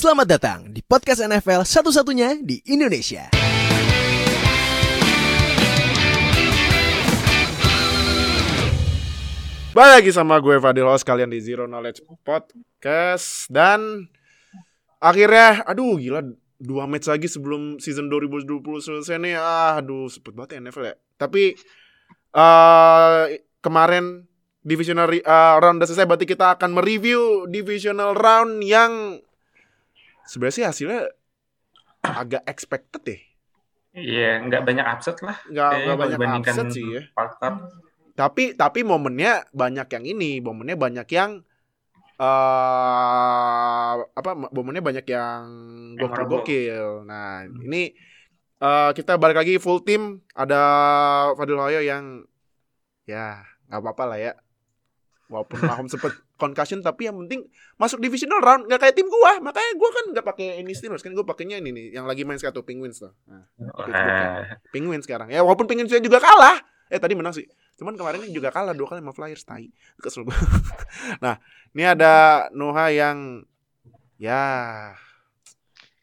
Selamat datang di podcast NFL satu-satunya di Indonesia. Balik lagi sama gue Fadil host kalian di Zero Knowledge Podcast. Dan akhirnya aduh gila dua match lagi sebelum season 2020 selesai nih. Ah, aduh cepet banget ya NFL ya. Tapi uh, kemarin divisional uh, round udah selesai berarti kita akan mereview divisional round yang sebenarnya sih hasilnya agak expected deh. Iya, nggak banyak upset lah. nggak nggak banyak upset sih ya. Tapi tapi momennya banyak yang ini momennya banyak yang eh apa momennya banyak yang gokil gokil nah ini eh kita balik lagi full team. Ada Fadil Hoyo yang ya nggak apa-apa lah ya. Walaupun Mahomes sempet concussion tapi yang penting masuk divisional round nggak kayak tim gua. Makanya gua kan nggak pakai ini Steelers kan gua pakainya ini nih yang lagi main sekarang tuh Penguins tuh. Nah, Eh, Penguins sekarang. Ya walaupun Penguins juga kalah. Eh tadi menang sih. Cuman kemarin ini juga kalah dua kali sama Flyers tai. Kesel gue nah ini ada Noah yang ya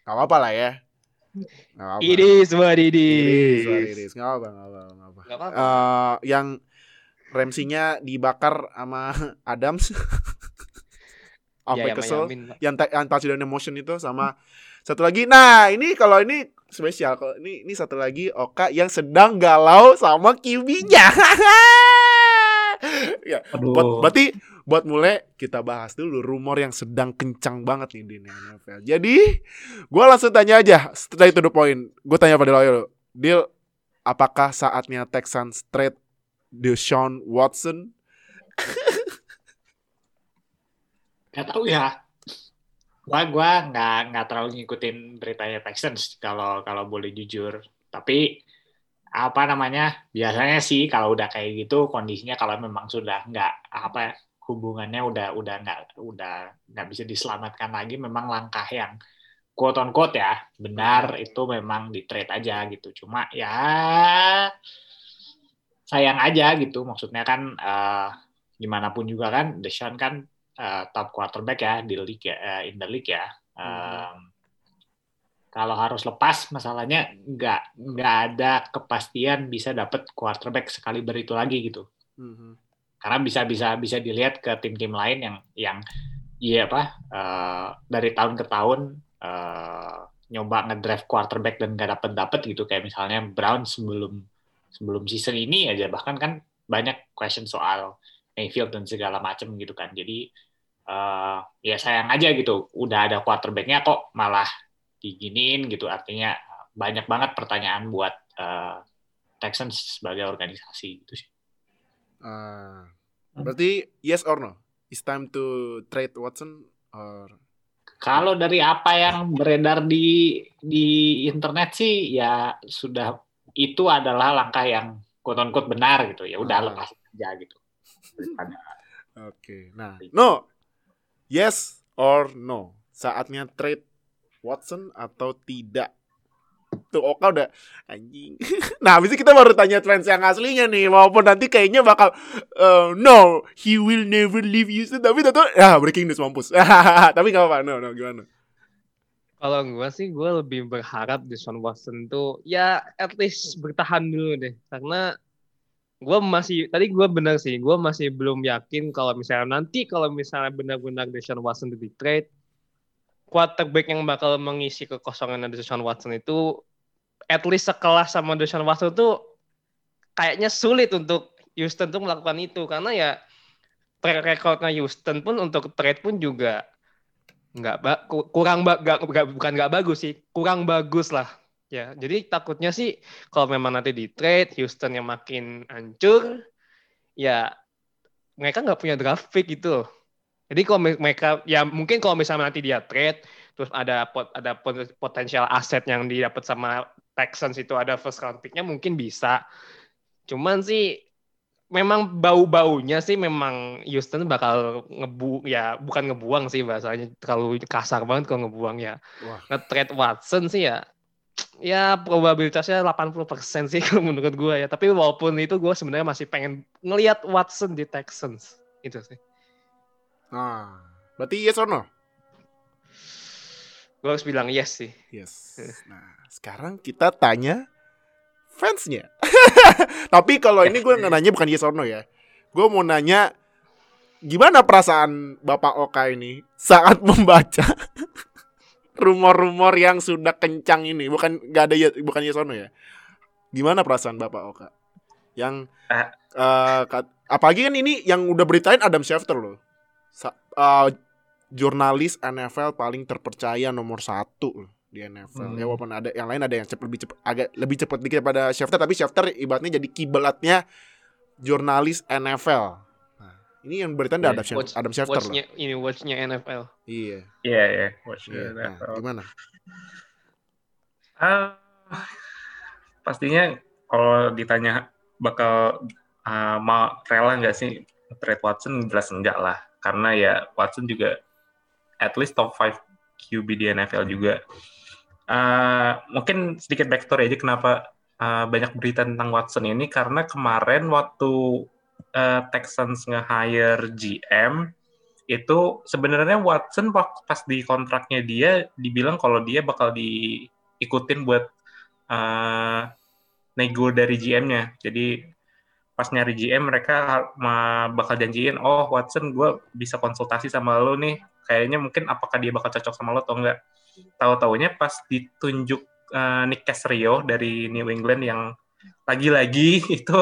nggak apa-apa lah ya. Nggak apa-apa. It is what it Iris, is. sorry, Iris. nggak apa nggak apa nggak apa Gak apa-apa. Eh, yang remsinya dibakar sama Adams. Sampai Iya, yang kesel. Mayamin, yang yang touchdown emotion itu sama satu lagi. Nah ini kalau ini spesial. Kalau ini ini satu lagi Oka yang sedang galau sama QB-nya ya aduh. buat berarti buat mulai kita bahas dulu rumor yang sedang kencang banget nih di NFL jadi gua langsung tanya aja straight to the point. Gue tanya pada lo deal apakah saatnya Texans trade Deshaun Watson Gak tahu ya. Gua gua nggak nggak terlalu ngikutin beritanya Texans kalau kalau boleh jujur. Tapi apa namanya biasanya sih kalau udah kayak gitu kondisinya kalau memang sudah nggak apa hubungannya udah udah nggak udah nggak bisa diselamatkan lagi memang langkah yang quote on quote ya benar itu memang di trade aja gitu cuma ya sayang aja gitu maksudnya kan eh, gimana pun juga kan Deshaun kan eh, top quarterback ya di league ya eh, in the league ya. Em, Kalau harus lepas masalahnya nggak nggak ada kepastian bisa dapat quarterback sekali itu lagi gitu. Karena bisa bisa bisa dilihat ke tim-tim lain yang yang iya apa eh, dari tahun ke tahun eh, nyoba ngedraft quarterback dan nggak dapet dapet gitu kayak misalnya Brown sebelum sebelum season ini aja bahkan kan banyak question soal Mayfield dan segala macam gitu kan. Jadi eh, ya sayang aja gitu. Udah ada quarterbacknya kok malah diginiin gitu. Artinya banyak banget pertanyaan buat eh, Texans sebagai organisasi gitu sih. Ah, berarti yes or no? It's time to trade Watson or Kalau dari apa yang beredar di di internet sih ya sudah itu adalah langkah yang quote unquote benar gitu. Ya udah Ah. lepas aja gitu. Oke. Nah, no. Yes or no? Saatnya trade Watson atau tidak? Tuh Oka udah anjing. nah, habis itu kita baru tanya fans yang aslinya nih. Walaupun nanti kayaknya bakal eh, no, he will never leave Houston. Tapi tentu ya breaking news mampus. Tapi nggak apa-apa. No, no, gimana? Kalau gue sih gue lebih berharap Deshaun Watson tuh ya at least bertahan dulu deh. Karena gue masih tadi gue benar sih gue masih belum yakin kalau misalnya nanti kalau misalnya benar-benar Deshaun Watson di trade quarterback yang bakal mengisi kekosongan Deshaun Watson itu at least sekelas sama Deshaun Watson tuh kayaknya sulit untuk Houston tuh melakukan itu. Karena ya track recordnya Houston pun untuk trade pun juga nggak ba- ku- kurang ba- nggak- bukan nggak bagus sih kurang bagus lah ya jadi takutnya sih kalau memang nanti di trade Houston yang makin hancur ya mereka nggak punya draft pick gitu loh. jadi kalau me- mereka ya mungkin kalau misalnya nanti dia trade terus ada pot, ada pot- potensial aset yang didapat sama Texans itu ada first round picknya mungkin bisa cuman sih memang bau-baunya sih memang Houston bakal ngebu ya bukan ngebuang sih bahasanya terlalu kasar banget kalau ngebuang ya Wah. nge-trade Watson sih ya ya probabilitasnya 80% sih kalau menurut gue ya tapi walaupun itu gue sebenarnya masih pengen ngelihat Watson di Texans itu sih Nah, berarti yes or no? Gue harus bilang yes sih. Yes. Nah, sekarang kita tanya fansnya. Tapi kalau ini gue nggak nanya bukan yes or no ya. Gue mau nanya gimana perasaan Bapak Oka ini saat membaca rumor-rumor yang sudah kencang ini. Bukan nggak ada ya- bukan yes or no ya. Gimana perasaan Bapak Oka? Yang Ah. eh, kat- apalagi kan ini yang udah beritain Adam Schefter loh. Sa- eh, jurnalis NFL paling terpercaya nomor satu loh di NFL. Hmm. Ya walaupun ada yang lain ada yang cepet lebih cepet agak lebih cepet dikit daripada Schefter tapi Schefter ibaratnya jadi kiblatnya jurnalis NFL. Nah, ini yang beritain Iya, ada Adam, Watch- Adam Schefter loh. Watchnya ini watchnya NFL. Iya. Iya ya, watch iya. the Nah, NFL. gimana? Ah, pastinya kalau ditanya bakal ah, mau rela nggak sih trade Watson jelas enggak lah karena ya Watson juga at least top 5 QB di NFL juga. Ah, mungkin sedikit backstory aja kenapa ah, banyak berita tentang Watson ini karena kemarin waktu ah, Texans nge-hire GM itu sebenarnya Watson pas di kontraknya dia dibilang kalau dia bakal diikutin buat uh, nego dari GM-nya. Jadi pas nyari GM mereka bakal janjiin, oh Watson gue bisa konsultasi sama lo nih. Kayaknya mungkin apakah dia bakal cocok sama lo atau enggak. Tahu-taunya pas ditunjuk uh, Nick Caserio dari New England yang lagi-lagi itu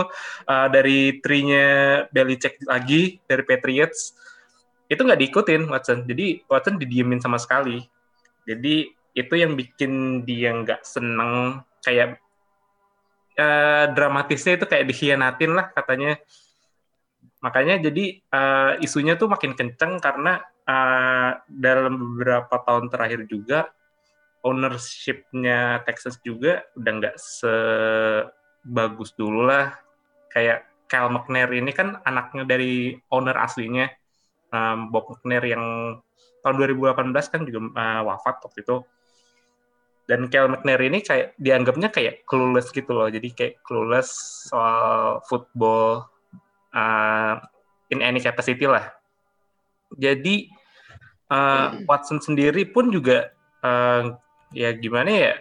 uh, dari trinya Belichick lagi dari Patriots itu nggak diikutin Watson. Jadi Watson didiemin sama sekali. Jadi itu yang bikin dia nggak seneng kayak eh, dramatisnya itu kayak dikhianatin lah katanya. Makanya jadi eh, isunya tuh makin kenceng karena eh, dalam beberapa tahun terakhir juga ownership-nya Texas juga udah nggak sebagus dulu lah. Kayak Kyle McNair ini kan anaknya dari owner aslinya um, Bob McNair yang tahun 2018 kan juga uh, wafat waktu itu. Dan Kel McNair ini kayak dianggapnya kayak clueless gitu loh. Jadi kayak clueless soal football uh, in any capacity lah. Jadi uh, Watson sendiri pun juga uh, ya gimana ya?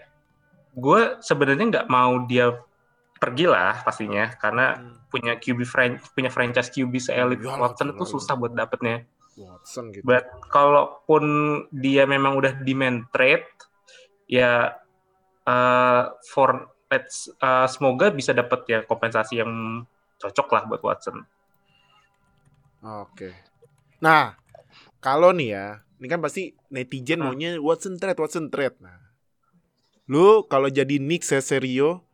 Gue sebenarnya nggak mau dia pergi lah pastinya karena punya QB punya franchise QB se-elit Iyalah, Watson itu susah buat dapetnya. Watson gitu. But kalaupun dia memang udah demand trade, ya uh, for let's uh, semoga bisa dapat ya kompensasi yang cocok lah buat Watson. Oke. Nah, kalau nih ya, ini kan pasti netizen Hmm. maunya Watson trade, Watson trade. Nah, lu kalau jadi Nick Caserio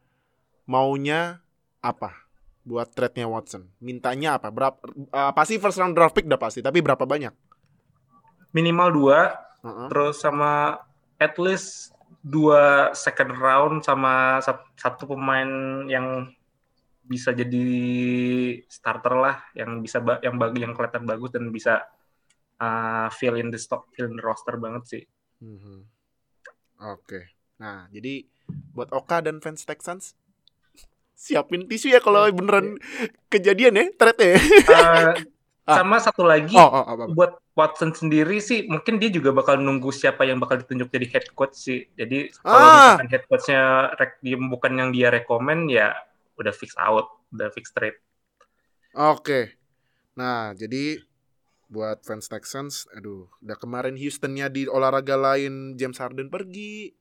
maunya apa? Buat trade-nya Watson. Mintanya apa? Berapa? eh, pasti first round draft pick udah pasti, tapi berapa banyak? Minimal dua, Heeh. terus sama at least dua second round sama sat- satu pemain yang bisa jadi starter lah, yang bisa yang bagi yang kelihatan bagus dan bisa uh, fill in the stock, fill in the roster banget sih. Mhm. Oke. Nah, jadi buat Oka dan fans Texans siapin tisu ya kalau beneran kejadian ya trade ya. Uh, Ah. sama satu lagi Oh, oh, apa, apa. buat Watson sendiri sih mungkin dia juga bakal nunggu siapa yang bakal ditunjuk jadi head coach sih. Jadi kalau Ah. misalkan head coachnya bukan yang dia rekomen ya udah fix out, udah fix trade. Oke. Nah, jadi buat fans Texans, aduh, udah kemarin Houstonnya di olahraga lain James Harden pergi.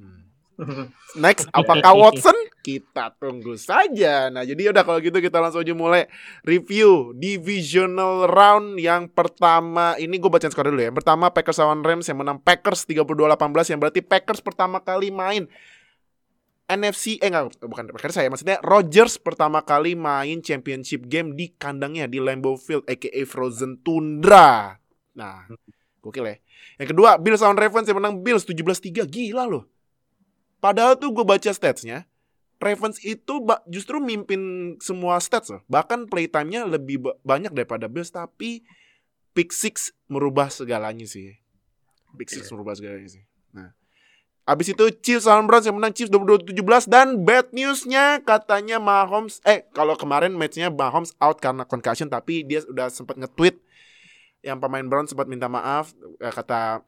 Hmm. Next, apakah Watson? Kita tunggu saja. Nah, jadi udah kalau gitu kita langsung aja mulai review divisional round yang pertama. Ini gue bacain skor dulu ya. Yang pertama Packers lawan Rams yang menang Packers 32-18 yang berarti Packers pertama kali main NFC eh enggak bukan Packers saya maksudnya Rodgers pertama kali main championship game di kandangnya di Lambeau Field aka Frozen Tundra. Nah, gokil ya. Yang kedua Bills lawan Ravens yang menang Bills 17-3 gila loh. Padahal tuh gue baca statsnya Ravens itu justru mimpin semua stats loh. Bahkan playtime-nya lebih ba- banyak daripada Bills tapi pick six merubah segalanya sih. Pick six merubah segalanya sih. Nah, Abis itu Chiefs lawan Browns yang menang Chiefs 22-17 dan bad newsnya katanya Mahomes eh kalau kemarin matchnya Mahomes out karena concussion tapi dia udah sempat nge-tweet yang pemain Browns sempat minta maaf eh, kata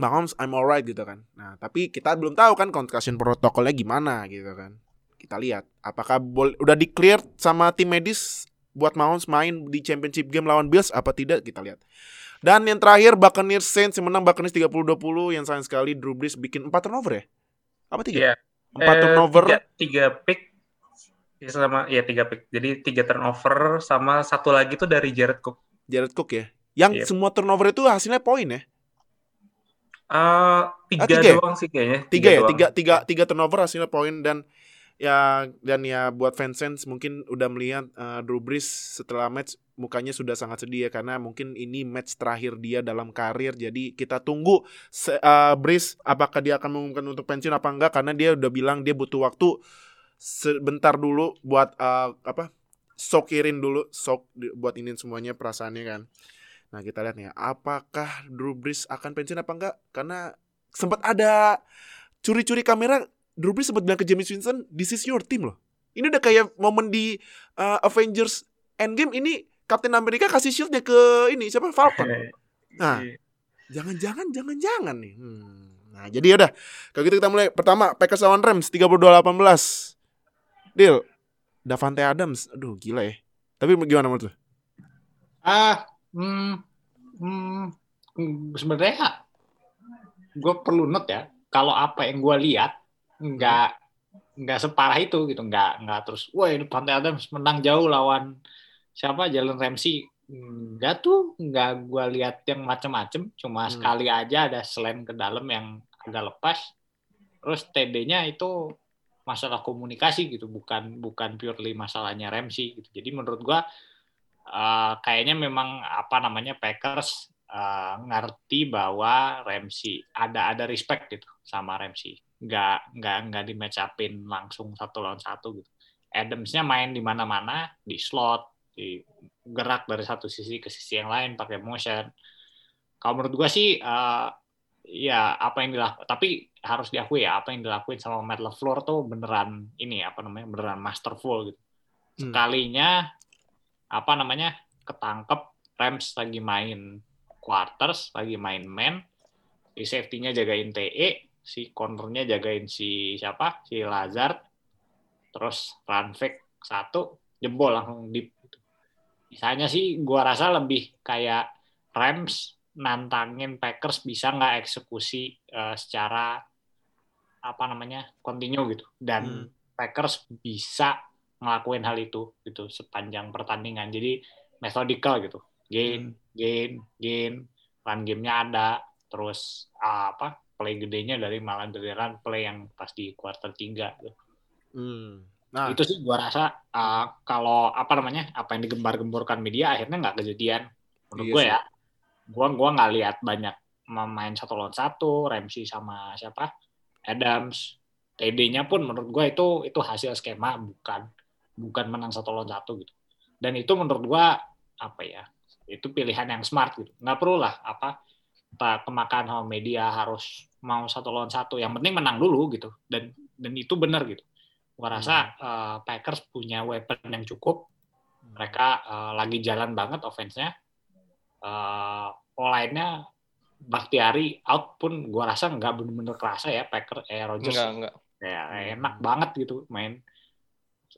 Mahomes I'm alright gitu kan. Nah, tapi kita belum tahu kan concussion protokolnya gimana gitu kan. Kita lihat apakah bol- udah di clear sama tim medis buat Mahomes main di championship game lawan Bills apa tidak kita lihat. Dan yang terakhir Buccaneers Saints yang menang Buccaneers 30-20 yang sayang sekali Drew Brees bikin 4 turnover ya? Apa tiga? Iya. 4 Eh, turnover. Tiga, tiga pick ya, sama ya tiga pick. Jadi tiga turnover sama satu lagi tuh dari Jared Cook. Jared Cook ya. Yang Yep. semua turnover itu hasilnya poin ya? Eh tiga, Ah, tiga ya? doang sih kayaknya. Tiga ya, doang. tiga, tiga, tiga turnover hasilnya poin dan ya dan ya buat fans fans mungkin udah melihat uh, Drew Brees setelah match mukanya sudah sangat sedih ya karena mungkin ini match terakhir dia dalam karir. Jadi kita tunggu uh, Brees apakah dia akan mengumumkan untuk pensiun apa enggak karena dia udah bilang dia butuh waktu sebentar dulu buat uh, apa sokirin dulu sok buat ini semuanya perasaannya kan. Nah kita lihat nih apakah Drew Brees akan pensiun apa enggak? Karena sempat ada curi-curi kamera Drew Brees sempat bilang ke James Winston this is your team loh ini udah kayak momen di uh, Avengers Endgame ini Captain America kasih shieldnya ke ini siapa Falcon Nah. Iya. jangan-jangan jangan-jangan nih hmm. nah jadi udah kalau gitu kita mulai pertama Packers lawan Rams 32-18 deal Davante Adams aduh gila ya tapi gimana menurut lu? Ah, hmm, hmm, hmm, sebenarnya gue perlu note ya, kalau apa yang gue lihat nggak nggak separah itu gitu, nggak nggak terus, wah ini Pantai Adams menang jauh lawan siapa? Jalen Ramsey, nggak tuh, nggak gue lihat yang macem-macem, cuma Hmm. sekali aja ada selain ke dalam yang agak lepas, terus TD-nya itu masalah komunikasi gitu, bukan bukan purely masalahnya Ramsey gitu, jadi menurut gue Uh, kayaknya memang apa namanya Packers uh, ngerti bahwa Ramsey ada ada respect gitu sama Ramsey nggak nggak nggak di match upin langsung satu lawan satu gitu. Adamsnya main di mana-mana di slot di gerak dari satu sisi ke sisi yang lain pakai motion. Kalau menurut gua sih uh, ya apa yang dilakukan tapi harus diakui ya apa yang dilakuin sama Matt LaFleur tuh beneran ini apa namanya beneran masterful gitu. Hmm. sekalinya apa namanya ketangkep Rams lagi main quarters lagi main man si safety-nya jagain TE si cornernya jagain si siapa? Si Lazard. Terus run fake satu jebol langsung deep gitu. Misalnya sih gua rasa lebih kayak Rams nantangin Packers bisa nggak eksekusi eh, secara apa namanya continue gitu. Dan Hmm. Packers bisa ngelakuin hal itu gitu sepanjang pertandingan. Jadi methodikal gitu. Gain gain gain. Run gamenya ada. Terus ah, apa play gedenya dari malah dari run play yang pas di quarter 3 gitu. Hmm. Nah, itu sih gua rasa ah, kalau apa namanya apa yang digembar-gemborkan media akhirnya nggak kejadian. Menurut Iya gue ya gua gua nggak lihat banyak main satu lawan satu Ramsey sama siapa? Adams. TD-nya pun menurut gue itu itu hasil skema bukan bukan menang satu lawan satu gitu. Dan itu menurut gua apa ya itu pilihan yang smart gitu. Nggak perlu lah apa apa kemakan sama media harus mau satu lawan satu yang penting menang dulu gitu. Dan dan itu benar gitu. Gua rasa eh, Packers punya weapon yang cukup. Mereka eh, lagi jalan banget offense-nya. Eh line-nya Bakhtiari out pun gua rasa nggak bener-bener kerasa ya Packer eh Rodgers. Enggak, enggak. kayak Hmm. enak banget gitu main.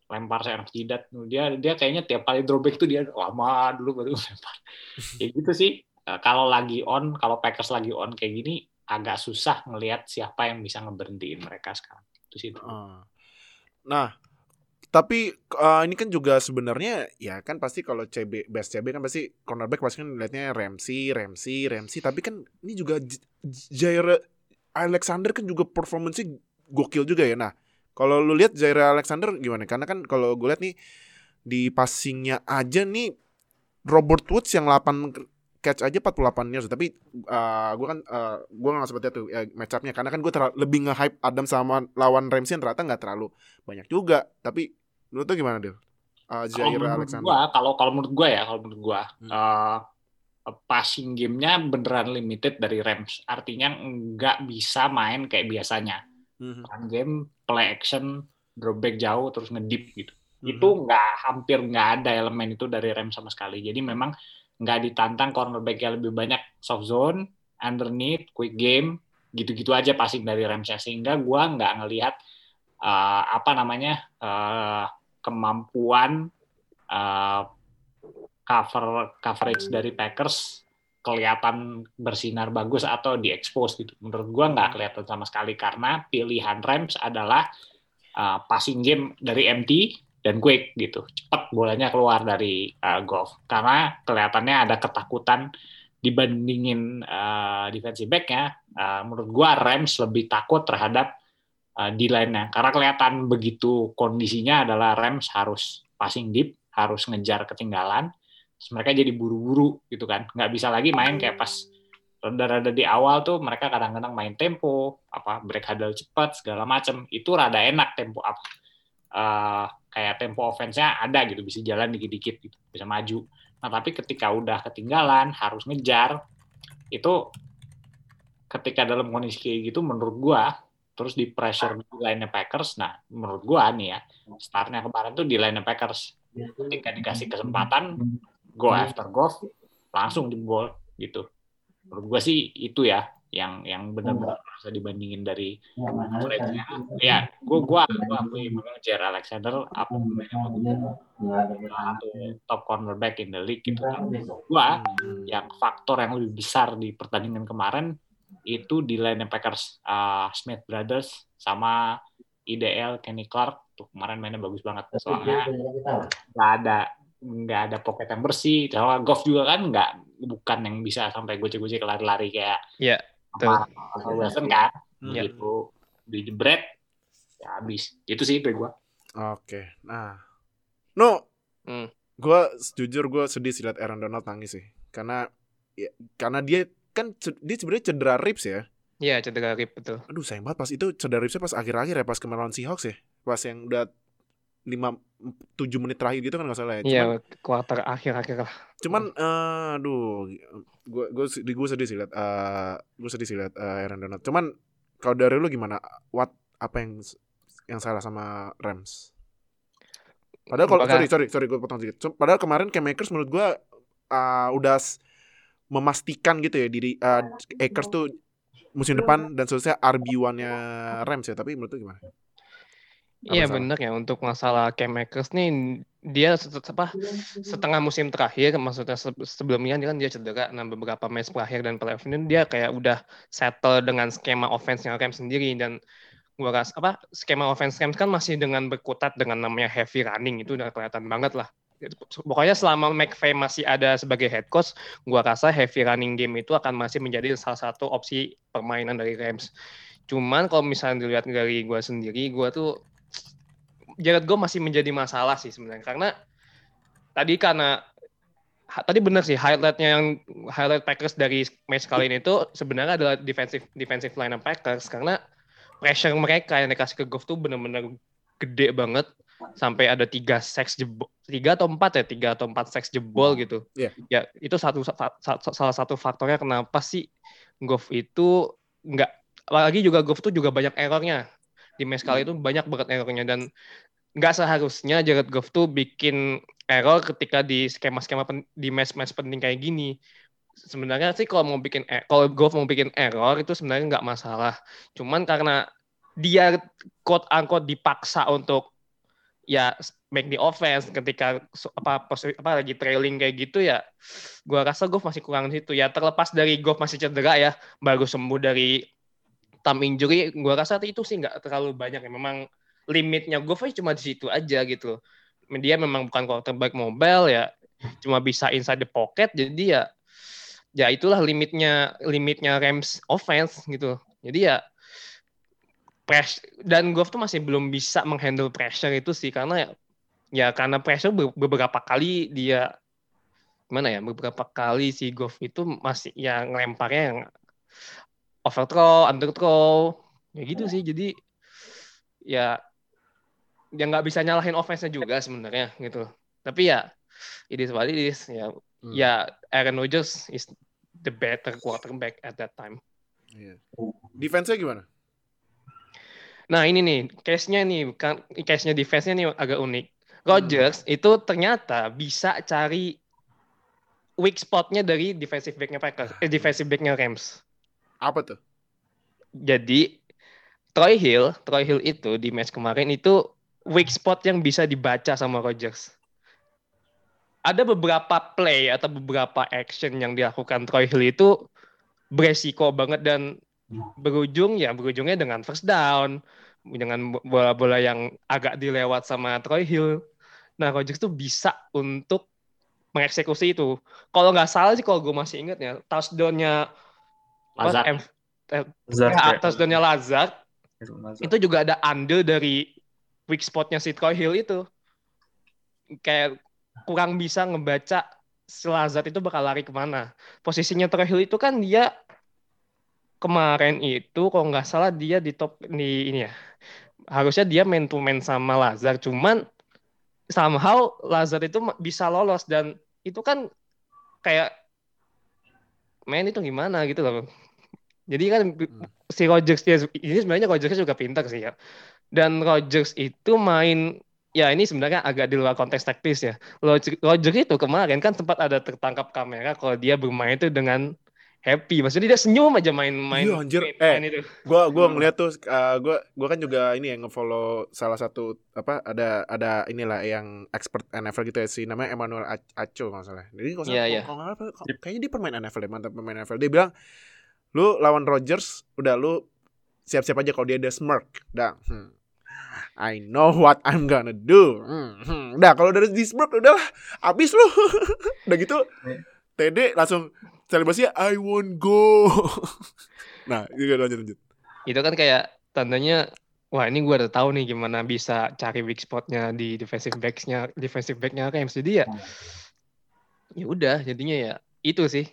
Lempar saya jidat. Dia dia kayaknya tiap kali drawback tuh dia lama dulu baru lempar. Ya gitu sih. Kalau lagi on kalau Packers lagi on kayak gini agak susah ngelihat siapa yang bisa ngeberhentiin mereka sekarang itu sih Ah. Nah, tapi uh, ini kan juga sebenarnya ya kan pasti kalau CB best CB kan pasti cornerback pasti kan lihatnya Ramsey, Ramsey, Ramsey. Tapi kan ini juga Jair Alexander kan juga performance gokil juga ya. Nah, kalau lu lihat Jair Alexander gimana? Karena kan kalau gue lihat nih di passingnya aja nih Robert Woods yang 8 catch aja 48 yards tapi uh, gue kan uh, gue nggak seperti itu ya, match up-nya karena kan gue lebih nge-hype Adam sama lawan Ramsey yang ternyata nggak terlalu banyak juga tapi menurut tuh gimana Dil? Uh, Jair Alexander gua, kalau kalau menurut gua ya, kalau menurut gua, Hmm. eh, passing gamenya beneran limited dari Rams. Artinya nggak bisa main kayak biasanya. Mhm. Run game, play action, drop back jauh, terus ngedip gitu. Mhm. Itu nggak hampir nggak ada elemen itu dari Rams sama sekali. Jadi memang nggak ditantang cornerback yang lebih banyak soft zone, underneath, quick game, gitu-gitu aja passing dari Rams sehingga gua nggak ngelihat uh, apa namanya uh, kemampuan uh, cover coverage dari Packers kelihatan bersinar bagus atau diekspos gitu. Menurut gua nggak kelihatan sama sekali karena pilihan Rams adalah uh, passing game dari empty dan quick gitu. Cepat bolanya keluar dari uh, golf karena kelihatannya ada ketakutan dibandingin uh, defensive back-nya, uh, menurut gua Rams lebih takut terhadap uh, D-line-nya. Karena kelihatan begitu kondisinya adalah Rams harus passing deep, harus ngejar ketinggalan, terus mereka jadi buru-buru gitu kan. Nggak bisa lagi main kayak pas rada-rada di awal tuh mereka kadang-kadang main tempo, apa break huddle cepat segala macem. Itu rada enak tempo apa uh, kayak tempo offense-nya ada gitu, bisa jalan dikit-dikit gitu, bisa maju. Nah, tapi ketika udah ketinggalan, harus ngejar, itu ketika dalam kondisi kayak gitu, menurut gua, terus di pressure di line Packers, nah, menurut gua nih ya, startnya kemarin tuh di line Packers. Ketika dikasih kesempatan, go after golf, langsung di ball, gitu. Menurut gua sih itu ya, yang yang benar-benar bisa dibandingin dari college-nya. Ya, gua gua gua akui memang Jair Alexander apa namanya satu top cornerback in the league gitu kan. Gua yang faktor yang lebih besar di pertandingan kemarin itu di line Packers uh, Smith Brothers sama IDL Kenny Clark. Tuh kemarin mainnya bagus banget. Soalnya nggak ada nggak ada pocket yang bersih. Kalau golf juga kan nggak bukan yang bisa sampai gocek-gocek lari-lari kayak Iya, apa Russell Wilson kan Iya. gitu di jebret ya habis itu sih gua Oke. Nah. No. Hmm. Gua jujur gue sedih sih liat Aaron Donald nangis sih. Karena ya, karena dia kan dia sebenarnya cedera ribs ya. Iya, cedera rib betul. Aduh sayang banget pas itu cedera ribsnya pas akhir-akhir ya pas kemarin lawan Seahawks ya. Pas yang udah 5 7 menit terakhir gitu kan nggak salah ya. Cuman, Iya, kuarter akhir-akhir lah. cuman eh, aduh gue gue gue sedih sih liat eh gue sedih sih liat eh, Aaron Donald. Cuman kalau dari lu gimana? What apa yang yang salah sama Rams? Padahal kalau sorry sorry sorry gue potong sedikit. Padahal kemarin Cam Akers menurut gue uh, udah memastikan gitu ya diri uh, Akers tuh musim depan dan seterusnya RB1-nya Rams ya. Tapi menurut lu gimana? Iya benar ya untuk masalah Cam Akers nih dia apa setengah musim terakhir maksudnya se- sebelumnya dia kan dia cedera nah beberapa match terakhir dan playoff ini dia kayak udah settle dengan skema offense-nya Rams sendiri dan gua rasa apa skema offense Rams kan masih dengan berkutat dengan namanya heavy running itu udah kelihatan banget lah. Pokoknya selama McVay masih ada sebagai head coach gua rasa heavy running game itu akan masih menjadi salah satu opsi permainan dari Rams. Cuman kalau misalnya dilihat dari gua sendiri gua tuh Jared Goff masih menjadi masalah sih sebenarnya. Karena tadi karena ha- tadi benar sih highlightnya yang highlight Packers dari match kali ini itu sebenarnya adalah defensive defensive line Packers. Karena pressure mereka yang dikasih ke Goff tuh benar-benar gede banget. Sampai ada tiga seks jebol tiga atau empat ya? Tiga atau empat seks jebol gitu. Iya. ya itu satu sa- sa- salah satu faktornya kenapa sih Goff itu nggak apalagi juga Goff tuh juga banyak errornya di match kali itu banyak banget errornya dan nggak seharusnya Jared Goff tuh bikin error ketika di skema-skema pen- di match-match penting kayak gini. Sebenarnya sih kalau mau bikin e- kalau Goff mau bikin error itu sebenarnya nggak masalah. Cuman karena dia quote unquote dipaksa untuk ya make the offense ketika apa apa lagi trailing kayak gitu ya gua rasa Goff masih kurang di situ ya terlepas dari Goff masih cedera ya baru sembuh dari thumb injury gua rasa itu sih nggak terlalu banyak ya memang limitnya aja cuma di situ aja gitu. Dia memang bukan quarterback mobile ya, cuma bisa inside the pocket jadi ya ya itulah limitnya limitnya Rams offense gitu. Jadi ya press dan Goff tuh masih belum bisa menghandle pressure itu sih karena ya, ya karena pressure be- beberapa kali dia gimana ya beberapa kali si Goff itu masih yang ngelemparnya yang overthrow, underthrow, ya gitu sih. Jadi ya ya nggak bisa nyalahin offense-nya juga sebenarnya gitu. Tapi ya it is what it is. Ya Hmm. ya Aaron Rodgers is the better quarterback at that time. Iya. Defense-nya gimana? Nah ini nih case-nya nih kan case-nya defense-nya nih agak unik. Rodgers itu ternyata bisa cari weak spot-nya dari defensive back-nya Packers, eh, defensive back-nya Rams. Apa tuh? Jadi Troy Hill, Troy Hill itu di match kemarin itu weak spot yang bisa dibaca sama Rodgers. Ada beberapa play atau beberapa action yang dilakukan Troy Hill itu beresiko banget dan berujung ya berujungnya dengan first down, dengan bola-bola yang agak dilewat sama Troy Hill. Nah, Rodgers tuh bisa untuk mengeksekusi itu. Kalau nggak salah sih, kalau gue masih ingat ya, touchdown-nya Lazard. M- eh, Lazard, ya, ya. touchdown-nya Lazard Lazard. itu juga ada under dari weak spotnya si Troy Hill itu. Kayak kurang bisa ngebaca si Lazard itu bakal lari ke mana. Posisinya Troy Hill itu kan dia kemarin itu kalau nggak salah dia di top di ini ya. Harusnya dia main to main sama Lazard, cuman somehow Lazard itu bisa lolos dan itu kan kayak main itu gimana gitu loh. Jadi kan si Rodgers dia ini sebenarnya Rodgers juga pintar sih ya. Dan Rodgers itu main ya ini sebenarnya agak di luar konteks taktis ya. Rodgers itu kemarin kan sempat ada tertangkap kamera kalau dia bermain itu dengan happy. Maksudnya dia senyum aja main-main Iya, anjir. main- Eh, main itu. Gua gua ngeliat tuh uh, gua gua kan juga ini ya ngefollow salah satu apa ada ada inilah yang expert NFL gitu ya si namanya Emmanuel Ac- Aco nggak salah. Jadi kalau Iya, salah- iya. kalau nggak salah, kok- kayaknya dia pemain NFL mantap pemain NFL. Dia bilang lu lawan Rodgers udah lu siap-siap aja kalau dia ada smirk. Dah. hmm. I know what I'm gonna do. Hmm, hmm. Udah kalau dari di smirk udahlah abis lu. udah gitu. TD langsung selebrasinya I won't go. nah, itu lanjut lanjut. Itu kan kayak tandanya wah ini gue udah tahu nih gimana bisa cari weak spotnya di defensive backs-nya defensive back-nya kayak jadi ya ya udah jadinya ya itu sih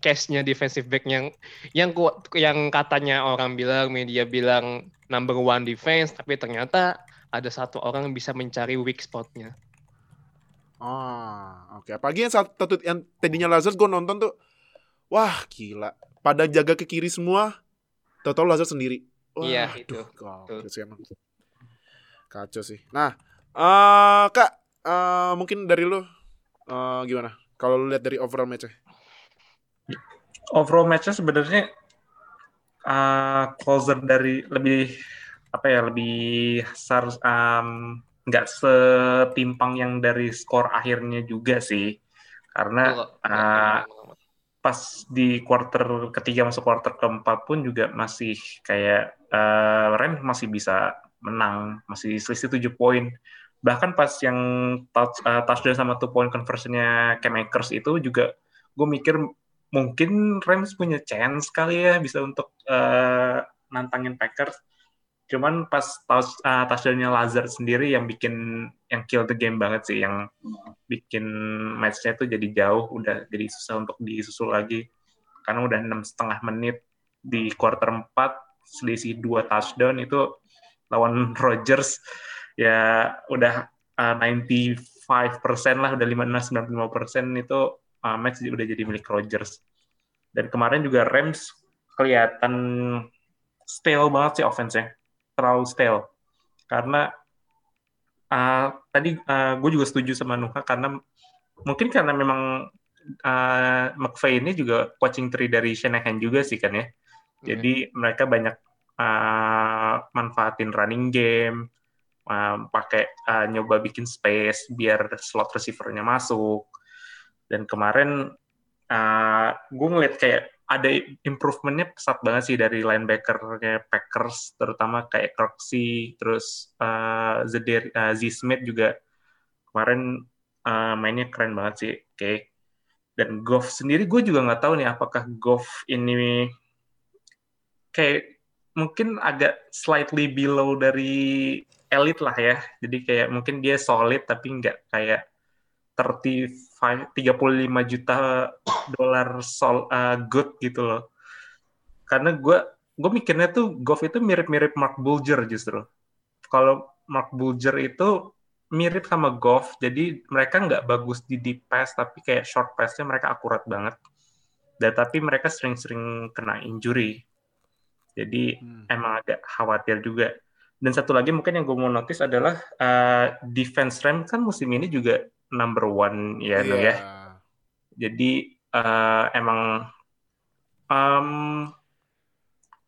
case-nya defensive back yang yang ku- yang katanya orang bilang media bilang number one defense tapi ternyata ada satu orang yang bisa mencari weak spotnya Ah, oke. Apalagi yang satu yang tadinya Lazard gue nonton tuh, wah gila. Pada jaga ke kiri semua, total Lazard sendiri. Wah, Iya, itu. Betul. sih emang. Kacau sih. Nah, eh kak, eh mungkin dari lu eh gimana? Kalau lu lihat dari overall match overall matchnya sebenarnya uh, closer dari lebih apa ya lebih besar um, nggak setimpang yang dari skor akhirnya juga sih. Karena uh, pas di quarter ketiga masuk quarter keempat pun juga masih kayak uh, Rams masih bisa menang masih selisih 7 poin bahkan pas yang touch, uh, touchdown sama two point conversionnya Cam Akers itu juga gue mikir mungkin Rams punya chance kali ya bisa untuk uh, nantangin Packers. Cuman pas touch, uh, touchdownnya Lazard sendiri yang bikin yang kill the game banget sih yang bikin matchnya itu jadi jauh udah jadi susah untuk disusul lagi. Karena udah enam setengah menit di quarter 4 selisih dua touchdown itu lawan Rodgers ya udah uh, 95% lah udah 56 95% itu uh, match udah jadi milik Rodgers. Dan kemarin juga Rams kelihatan stale banget sih offense-nya. Terlalu stale. Karena uh, tadi uh, gue juga setuju sama Nuka karena mungkin karena memang uh, McVay ini juga coaching tree dari Shanahan juga sih kan ya. Jadi mereka banyak uh, manfaatin running game, uh, pakai uh, nyoba bikin space biar slot receiver-nya masuk. Dan kemarin uh, gue ngeliat kayak ada improvementnya pesat banget sih dari linebacker-nya Packers, terutama kayak Kirksey, terus uh, Zedir, uh, Z Smith juga kemarin uh, mainnya keren banget sih. Oke. Okay. Dan Goff sendiri gue juga nggak tahu nih apakah Goff ini kayak mungkin agak slightly below dari elite lah ya. Jadi kayak mungkin dia solid tapi nggak kayak 35 35 juta dolar sol uh, good gitu loh. Karena gue gue mikirnya tuh Goff itu mirip-mirip Mark Bulger justru. Kalau Mark Bulger itu mirip sama Goff, jadi mereka nggak bagus di deep pass, tapi kayak short pass-nya mereka akurat banget. Dan tapi mereka sering-sering kena injury. Jadi hmm. emang agak khawatir juga. Dan satu lagi mungkin yang gue mau notice adalah uh, defense Ram kan musim ini juga number one ya, yeah. ya. Jadi uh, emang um,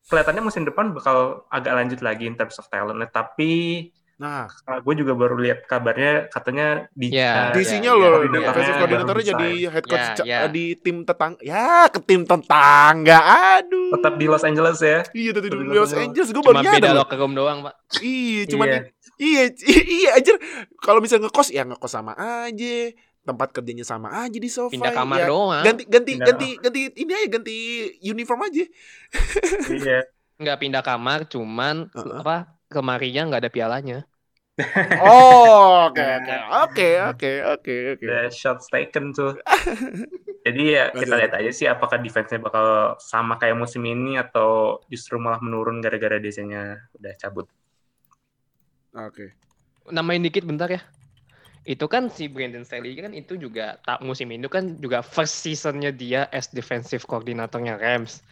kelihatannya musim depan bakal agak lanjut lagi in terms of talent tapi Nah, gue juga baru lihat kabarnya katanya di Ya, eh, DC-nya ya, loh, ya, defensive ya, coordinatornya ya, jadi ya. head coach Ya, ca- ya. di tim tetangga. Ya, ke tim tetangga. Aduh. tetap di Los Angeles ya. Iya, tetap di Los Los Angeles. Gue baru Cuma beda doang, Pak. Iya, cuman Iya. iya, iya anjir. Kalau bisa ngekos ya ngekos sama aja. Tempat kerjanya sama aja di sofa. Pindah kamar ya. doang. Ganti ganti Pindah. ganti ganti ini aja ganti uniform aja. Iya. Nggak pindah kamar, cuman Heeh. apa kemarinya nggak ada pialanya. Oh, oke oke oke oke oke oke. The shots taken tuh. Jadi ya kita lihat aja sih apakah defense-nya bakal sama kayak musim ini atau justru malah menurun gara-gara DC-nya udah cabut. Oke. Namain dikit bentar ya. Itu kan si Brandon Staley kan itu juga tak musim ini kan juga first seasonnya dia as defensive coordinatornya Rams.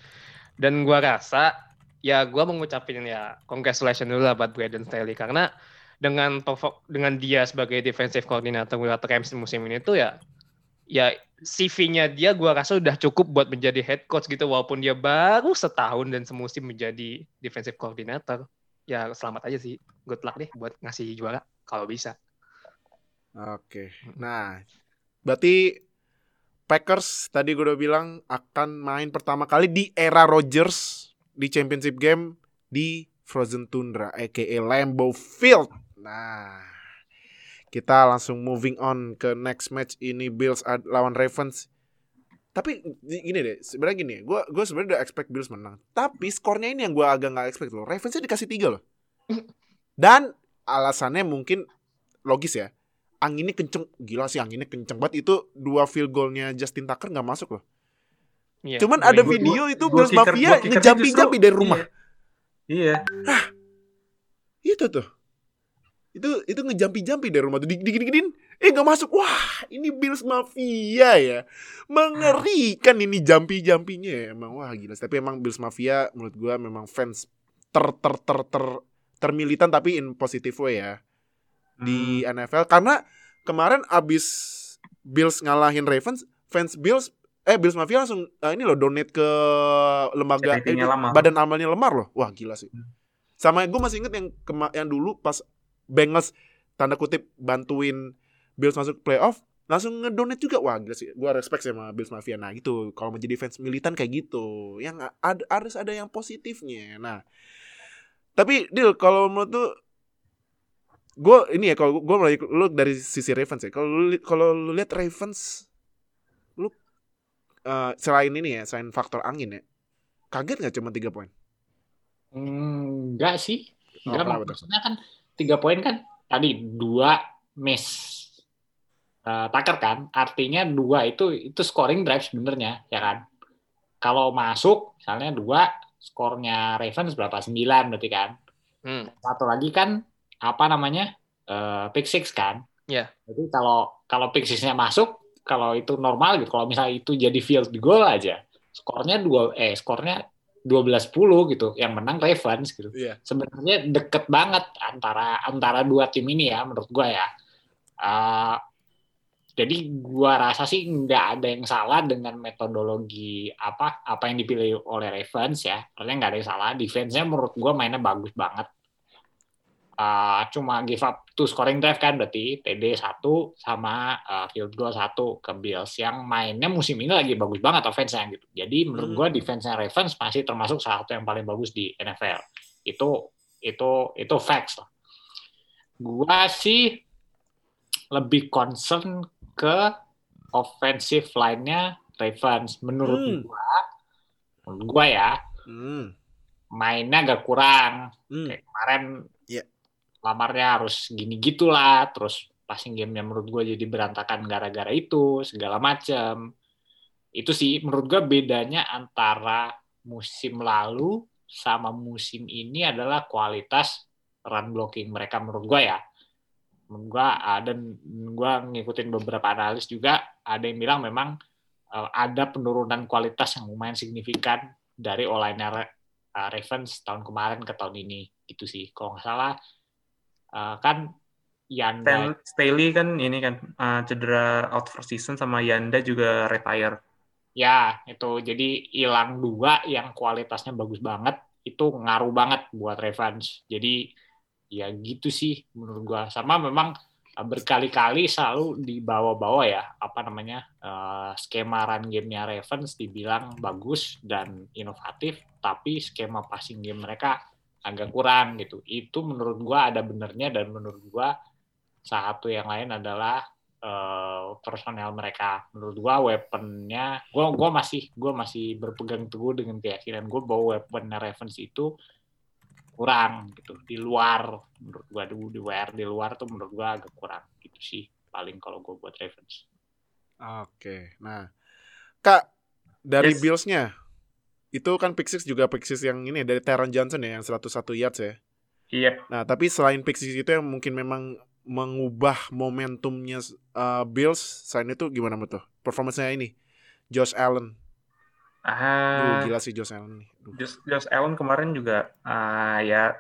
Dan gua rasa ya gua mengucapin ya congratulations dulu lah buat Brandon Staley karena dengan perform- dengan dia sebagai defensive coordinator buat Rams musim ini tuh ya ya CV-nya dia gua rasa udah cukup buat menjadi head coach gitu walaupun dia baru setahun dan semusim menjadi defensive coordinator. Ya selamat aja sih. Good luck deh buat ngasih juara kalau bisa. Oke. Nah, berarti Packers tadi gue udah bilang akan main pertama kali di era Rodgers di championship game di Frozen Tundra aka Lambeau Field. Nah, kita langsung moving on ke next match ini Bills lawan Ravens. Tapi gini deh, sebenarnya gini, gue gue sebenarnya udah expect Bills menang. Tapi skornya ini yang gue agak nggak expect loh. Ravensnya dikasih tiga loh. Dan alasannya mungkin logis ya. Anginnya kenceng, gila sih anginnya kenceng banget. Itu dua field goalnya Justin Tucker nggak masuk loh. Iya. Cuman ada Gua- video gua- itu gua Bills kicker- Mafia ngejampi-jampi dari rumah. Iya. Itu tuh. Itu itu ngejampi-jampi dari rumah tuh di digini-giniin. Eh nggak masuk. Wah, ini Bills Mafia ya. Mengerikan ini jampi-jampinya ya. Emang wah gila. Tapi emang Bills Mafia menurut gua memang fans ter ter ter ter termilitan tapi in positive way ya di Hmm. NFL karena kemarin abis Bills ngalahin Ravens, fans Bills eh Bills Mafia langsung eh, ini loh donate ke lembaga eh, Lamar. badan amalnya Lemar loh. Wah gila sih. Hmm. Sama gue masih inget yang kema- yang dulu pas Bengals tanda kutip bantuin Bills masuk playoff langsung ngedonate juga. Wah gila sih. Gue respect sama Bills Mafia. Nah gitu. Kalau menjadi fans militan kayak gitu yang ada harus ada yang positifnya. Nah tapi deal kalau menurut tuh gue ini ya kalau gue mulai lu dari sisi Ravens ya. Kalau lu kalau lu lihat Ravens lu eh, selain ini ya selain faktor angin ya kaget nggak cuma tiga poin? Enggak sih. Oh, Enggak, tuh? maksudnya kan tiga poin kan tadi dua miss uh, Tucker kan. Artinya dua itu itu scoring drive sebenarnya ya kan. Kalau masuk misalnya dua skornya Ravens berapa? Sembilan berarti kan. Hmm. Satu lagi kan apa namanya? eh, pick six kan. Iya. Jadi kalau kalau pick six-nya masuk, kalau itu normal gitu. Kalau misalnya itu jadi field goal aja, skornya dua eh skornya 12-10 gitu. Yang menang Ravens gitu iya sebenarnya deket banget antara antara dua tim ini ya menurut gue ya. Uh, jadi gua rasa sih nggak ada yang salah dengan metodologi apa apa yang dipilih oleh Ravens ya. Artinya nggak ada yang salah. Defense-nya menurut gua mainnya bagus banget. Uh, cuma give up two scoring drive kan berarti TD satu sama uh, field goal satu ke Bills yang mainnya musim ini lagi bagus banget offense-nya gitu. Jadi menurut Hmm. gua defense-nya Ravens masih termasuk salah satu yang paling bagus di NFL itu itu itu facts lah. Gua sih lebih concern ke offensive line-nya Ravens menurut Hmm. gua. Menurut gua ya, hmm. mainnya agak kurang. Hmm. Kayak kemarin. Lamarnya harus gini gitulah, terus passing game-nya menurut gua jadi berantakan gara-gara itu, segala macam. Itu sih menurut gua bedanya antara musim lalu sama musim ini adalah kualitas run blocking mereka menurut gua ya. Menurut gua ah, dan gua ngikutin beberapa analis juga ada yang bilang memang eh, ada penurunan kualitas yang lumayan signifikan dari online Ravens tahun kemarin ke tahun ini itu sih kalau nggak salah eh, kan Yanda Staley kan ini kan uh, cedera out for season sama Yanda juga retire. Ya, itu jadi hilang dua yang kualitasnya bagus banget. itu ngaruh banget buat Ravens. Jadi ya gitu sih menurut gua. Sama memang uh, berkali-kali selalu dibawa-bawa ya apa namanya uh, skema run gamenya Ravens dibilang bagus dan inovatif, tapi skema passing game mereka agak kurang gitu. Itu menurut gua ada benernya dan menurut gua satu yang lain adalah uh, personel mereka. Menurut gua weaponnya, gua gua masih gua masih berpegang teguh dengan keyakinan gua bahwa weaponnya Ravens itu kurang gitu di luar menurut gua di, di WR di luar tuh menurut gua agak kurang gitu sih paling kalau gua buat Ravens. Oke. Nah, Kak dari Yes. Bills-nya itu kan pick six juga pick six yang ini dari Taron Johnson ya yang 101 yards ya. Iya, Nah, tapi selain pick six itu yang mungkin memang mengubah momentumnya uh, Bills, selain itu gimana menurut tuh? Performance-nya ini Josh Allen. Duh, ah gila sih Josh Allen nih. Duh. Josh, Josh Allen kemarin juga ah, ya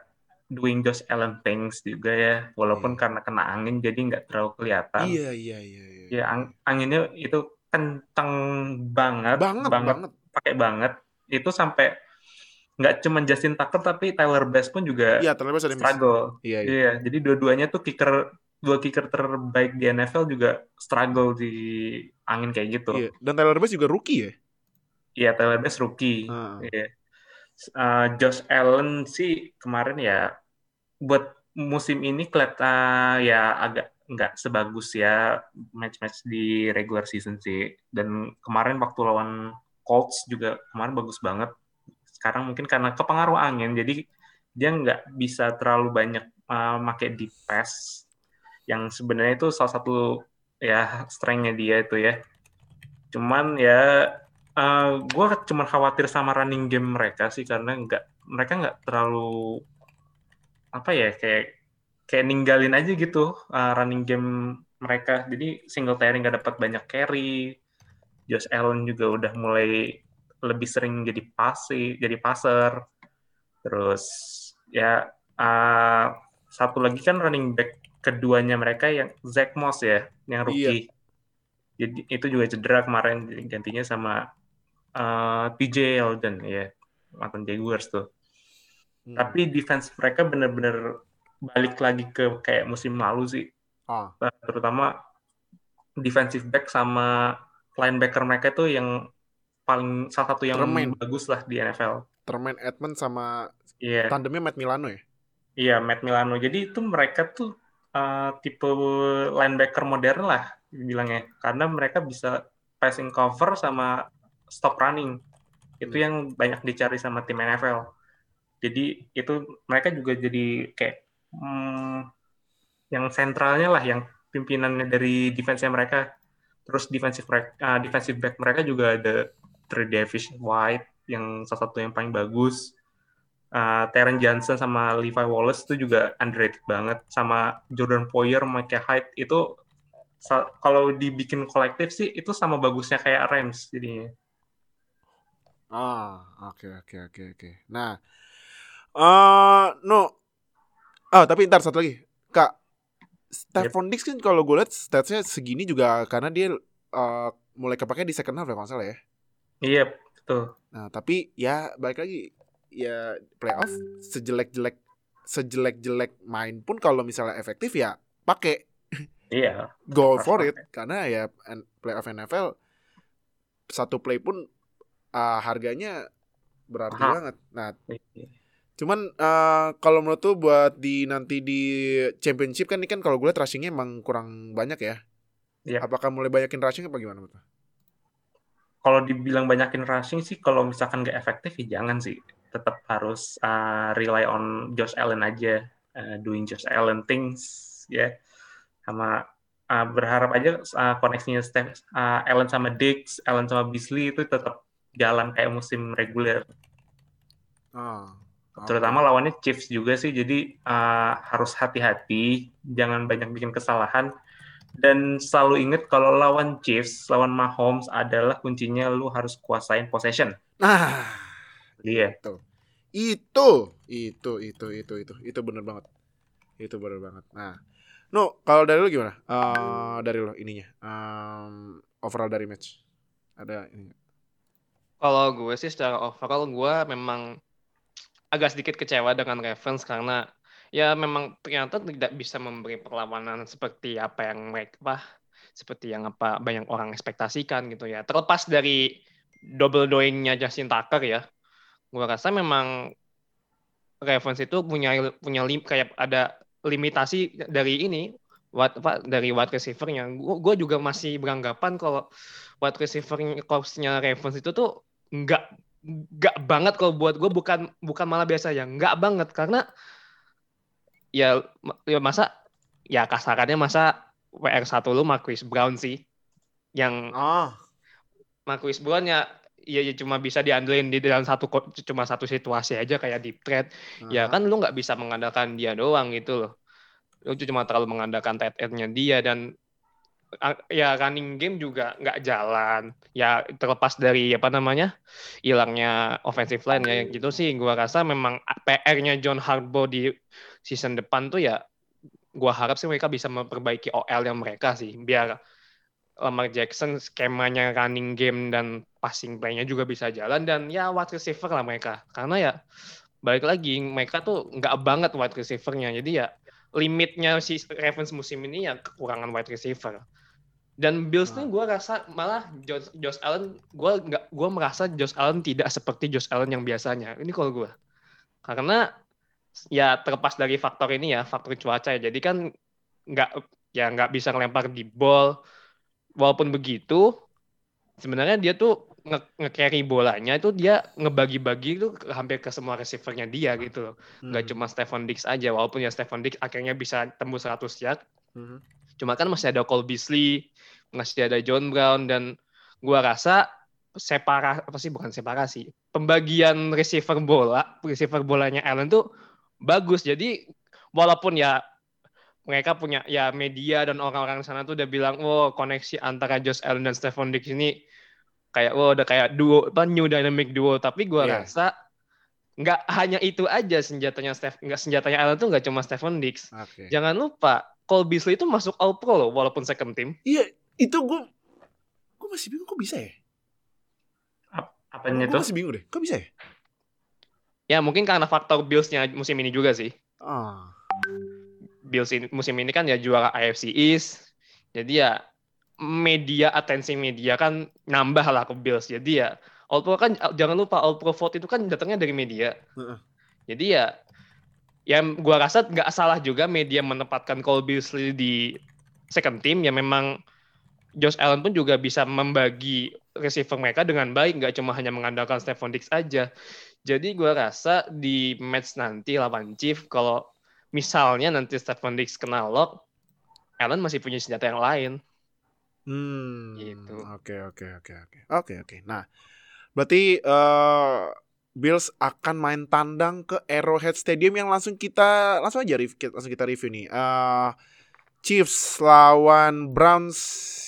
doing Josh Allen things juga ya, walaupun Iya. karena kena angin jadi nggak terlalu kelihatan. Iya, iya, iya, iya. Ya ang- anginnya itu kenceng banget, Banget, banget. pakai banget. Itu sampai nggak cuma Justin Tucker tapi Tyler Bass pun juga Iya, ada miss. struggle. Iya, iya. Iya, jadi dua-duanya tuh kicker dua kicker terbaik di NFL juga struggle di angin kayak gitu. Iya. Dan Tyler Bass juga rookie ya. Iya, Tyler Bass rookie. Ah. Iya. Uh, Josh Allen sih kemarin ya buat musim ini kelihatan ya agak nggak sebagus ya match-match di regular season sih. Dan kemarin waktu lawan Colts juga kemarin bagus banget. Sekarang mungkin karena kepengaruh angin, jadi dia nggak bisa terlalu banyak uh, make deep pass yang sebenarnya itu salah satu ya strength-nya dia itu ya. Cuman ya gue cuma khawatir sama running game mereka sih karena nggak mereka nggak terlalu apa ya kayak kayak ninggalin aja gitu uh, running game mereka jadi Singletary nggak dapat banyak carry Josh Allen juga udah mulai lebih sering jadi pasi jadi passer. Terus ya uh, satu lagi kan running back keduanya mereka yang Zach Moss ya yang rookie. Jadi itu juga cedera kemarin gantinya sama uh, TJ Yeldon ya mantan Jaguars tuh. Hmm. tapi defense mereka bener-bener balik lagi ke kayak musim lalu sih. Ah. Terutama defensive back sama linebacker mereka itu yang paling salah satu yang Termain. bagus lah di NFL Termain Edmond sama iya. tandemnya Matt Milano ya. iya Matt Milano. Jadi itu mereka tuh uh, tipe linebacker modern lah bilangnya karena mereka bisa passing cover sama stop running. Itu Hmm. yang banyak dicari sama tim NFL jadi itu mereka juga jadi kayak hmm, yang sentralnya lah yang pimpinannya dari defense-nya mereka terus defensive mereka, uh, defensive back mereka juga ada Trey Davis White yang salah satu yang paling bagus uh, Terren Johnson sama Levi Wallace itu juga underrated banget sama Jordan Poyer, Micah Hyde itu kalau dibikin kolektif sih itu sama bagusnya kayak Rams jadinya Ah, oke oke oke oke. Nah, eh no. Oh, tapi ntar satu lagi. Kak, Stephon Diggs kan kalau gue lihat statsnya segini juga karena dia eh, mulai kepake di second half ya kalau nggak salah ya. iya betul Nah, tapi ya balik lagi ya playoff sejelek-jelek sejelek-jelek main pun kalau misalnya efektif ya pakai iya go Harus for it karena ya playoff NFL satu play pun uh, harganya berarti Mahal. banget. Nah, Iya. Cuman uh, kalau menurut tuh buat di nanti di championship kan ini kan kalau gue lihat rushingnya emang kurang banyak ya. Iya. Apakah mulai banyakin rushing apa gimana menurut? kalau dibilang banyakin rushing sih kalau misalkan nggak efektif ya jangan sih tetap harus uh, rely on Josh Allen aja uh, doing Josh Allen things ya sama uh, berharap aja uh, koneksinya Steph, uh, Allen sama Diggs Allen sama Beasley itu tetap jalan kayak musim reguler Ah, oke. Terutama lawannya Chiefs juga sih jadi uh, harus hati-hati jangan banyak bikin kesalahan dan selalu ingat kalau lawan Chiefs lawan Mahomes adalah kuncinya lu harus kuasain possession Nah, Iya. itu itu itu itu itu itu bener banget. Itu bener banget. Nah, no kalau dari lu gimana? Eh dari lo ininya. Em, overall dari match. Ada ini. Kalau gue sih secara overall gue memang agak sedikit kecewa dengan Ravens karena ya memang ternyata tidak bisa memberi perlawanan seperti apa yang mereka apa seperti yang apa banyak orang ekspektasikan gitu ya. Terlepas dari double doingnya Justin Tucker ya, gua rasa memang Ravens itu punya punya lim, kayak ada limitasi dari ini what, apa, dari wide receivernya. Gue juga masih beranggapan kalau wide receiver corpsnya Ravens itu tuh nggak nggak banget kalau buat gue bukan bukan malah biasa ya nggak banget. Karena ya ya masa ya kasarannya masa WR1 lu Marquis Brown sih. Yang Ah, Marquis Brown ya ya, ya cuma bisa diandelin di dalam satu cuma satu situasi aja kayak deep threat. Ya aha. kan lu nggak bisa mengandalkan dia doang gitu loh. Lu cuma terlalu mengandalkan tight end-nya dia dan ya running game juga nggak jalan. Ya terlepas dari apa namanya hilangnya offensive line ya gitu sih. Gua rasa memang PR-nya John Harbaugh di season depan tuh ya gua harap sih mereka bisa memperbaiki OL yang mereka sih. Biar Lamar Jackson skemanya running game dan passing play-nya juga bisa jalan dan ya wide receiver lah mereka. Karena ya balik lagi mereka tuh nggak banget wide receiver-nya. Jadi ya limitnya si Ravens musim ini ya kekurangan wide receiver. Dan Bills nih gue rasa malah Josh, Josh Allen gue nggak gue merasa Josh Allen tidak seperti Josh Allen yang biasanya. Ini kalau gue karena ya terlepas dari faktor ini ya faktor cuaca ya. Jadi kan nggak ya nggak bisa ngelempar di ball. Walaupun begitu sebenarnya dia tuh nge- nge-carry bolanya itu dia ngebagi-bagi itu hampir ke semua receivernya dia gitu loh Hmm. cuma Stephon Diggs aja walaupun ya Stephon Diggs akhirnya bisa tembus 100 yard Mhm. cuma kan masih ada Cole Beasley masih ada John Brown dan gua rasa separa apa sih bukan separasi pembagian receiver bola receiver bolanya Allen tuh bagus jadi walaupun ya mereka punya ya media dan orang-orang sana tuh udah bilang oh koneksi antara Josh Allen dan Stephon Diggs ini kayak oh udah kayak duo apa new dynamic duo tapi gua Iya. rasa nggak hanya itu aja senjatanya Steph nggak senjatanya Allen tuh nggak cuma Stephon Diggs Oke. Jangan lupa, Cole Beasley itu masuk All Pro loh, walaupun second team. Iya, itu gue gue masih bingung kok bisa ya? Apanya Gue tuh? masih bingung deh. Kok bisa ya? Ya mungkin karena faktor Bills-nya musim ini juga sih. Ah. Bills ini, musim ini kan ya juara AFC East. Jadi ya media, atensi media kan nambah lah ke Bills. Jadi ya All Pro kan jangan lupa All Pro vote itu kan datangnya dari media. Jadi ya ya gua rasa nggak salah juga media menempatkan Cole Beasley di second team ya memang Josh Allen pun juga bisa membagi receiver mereka dengan baik nggak cuma hanya mengandalkan Stephon Diggs aja jadi gua rasa di match nanti lawan Chief kalau misalnya nanti Stephon Diggs kena lock Allen masih punya senjata yang lain Hmm. Gitu. Oke oke oke oke oke oke. Nah, berarti eh Bills akan main tandang ke Arrowhead Stadium yang langsung kita langsung aja rev- kita- langsung kita review nih. Eh Chiefs lawan Browns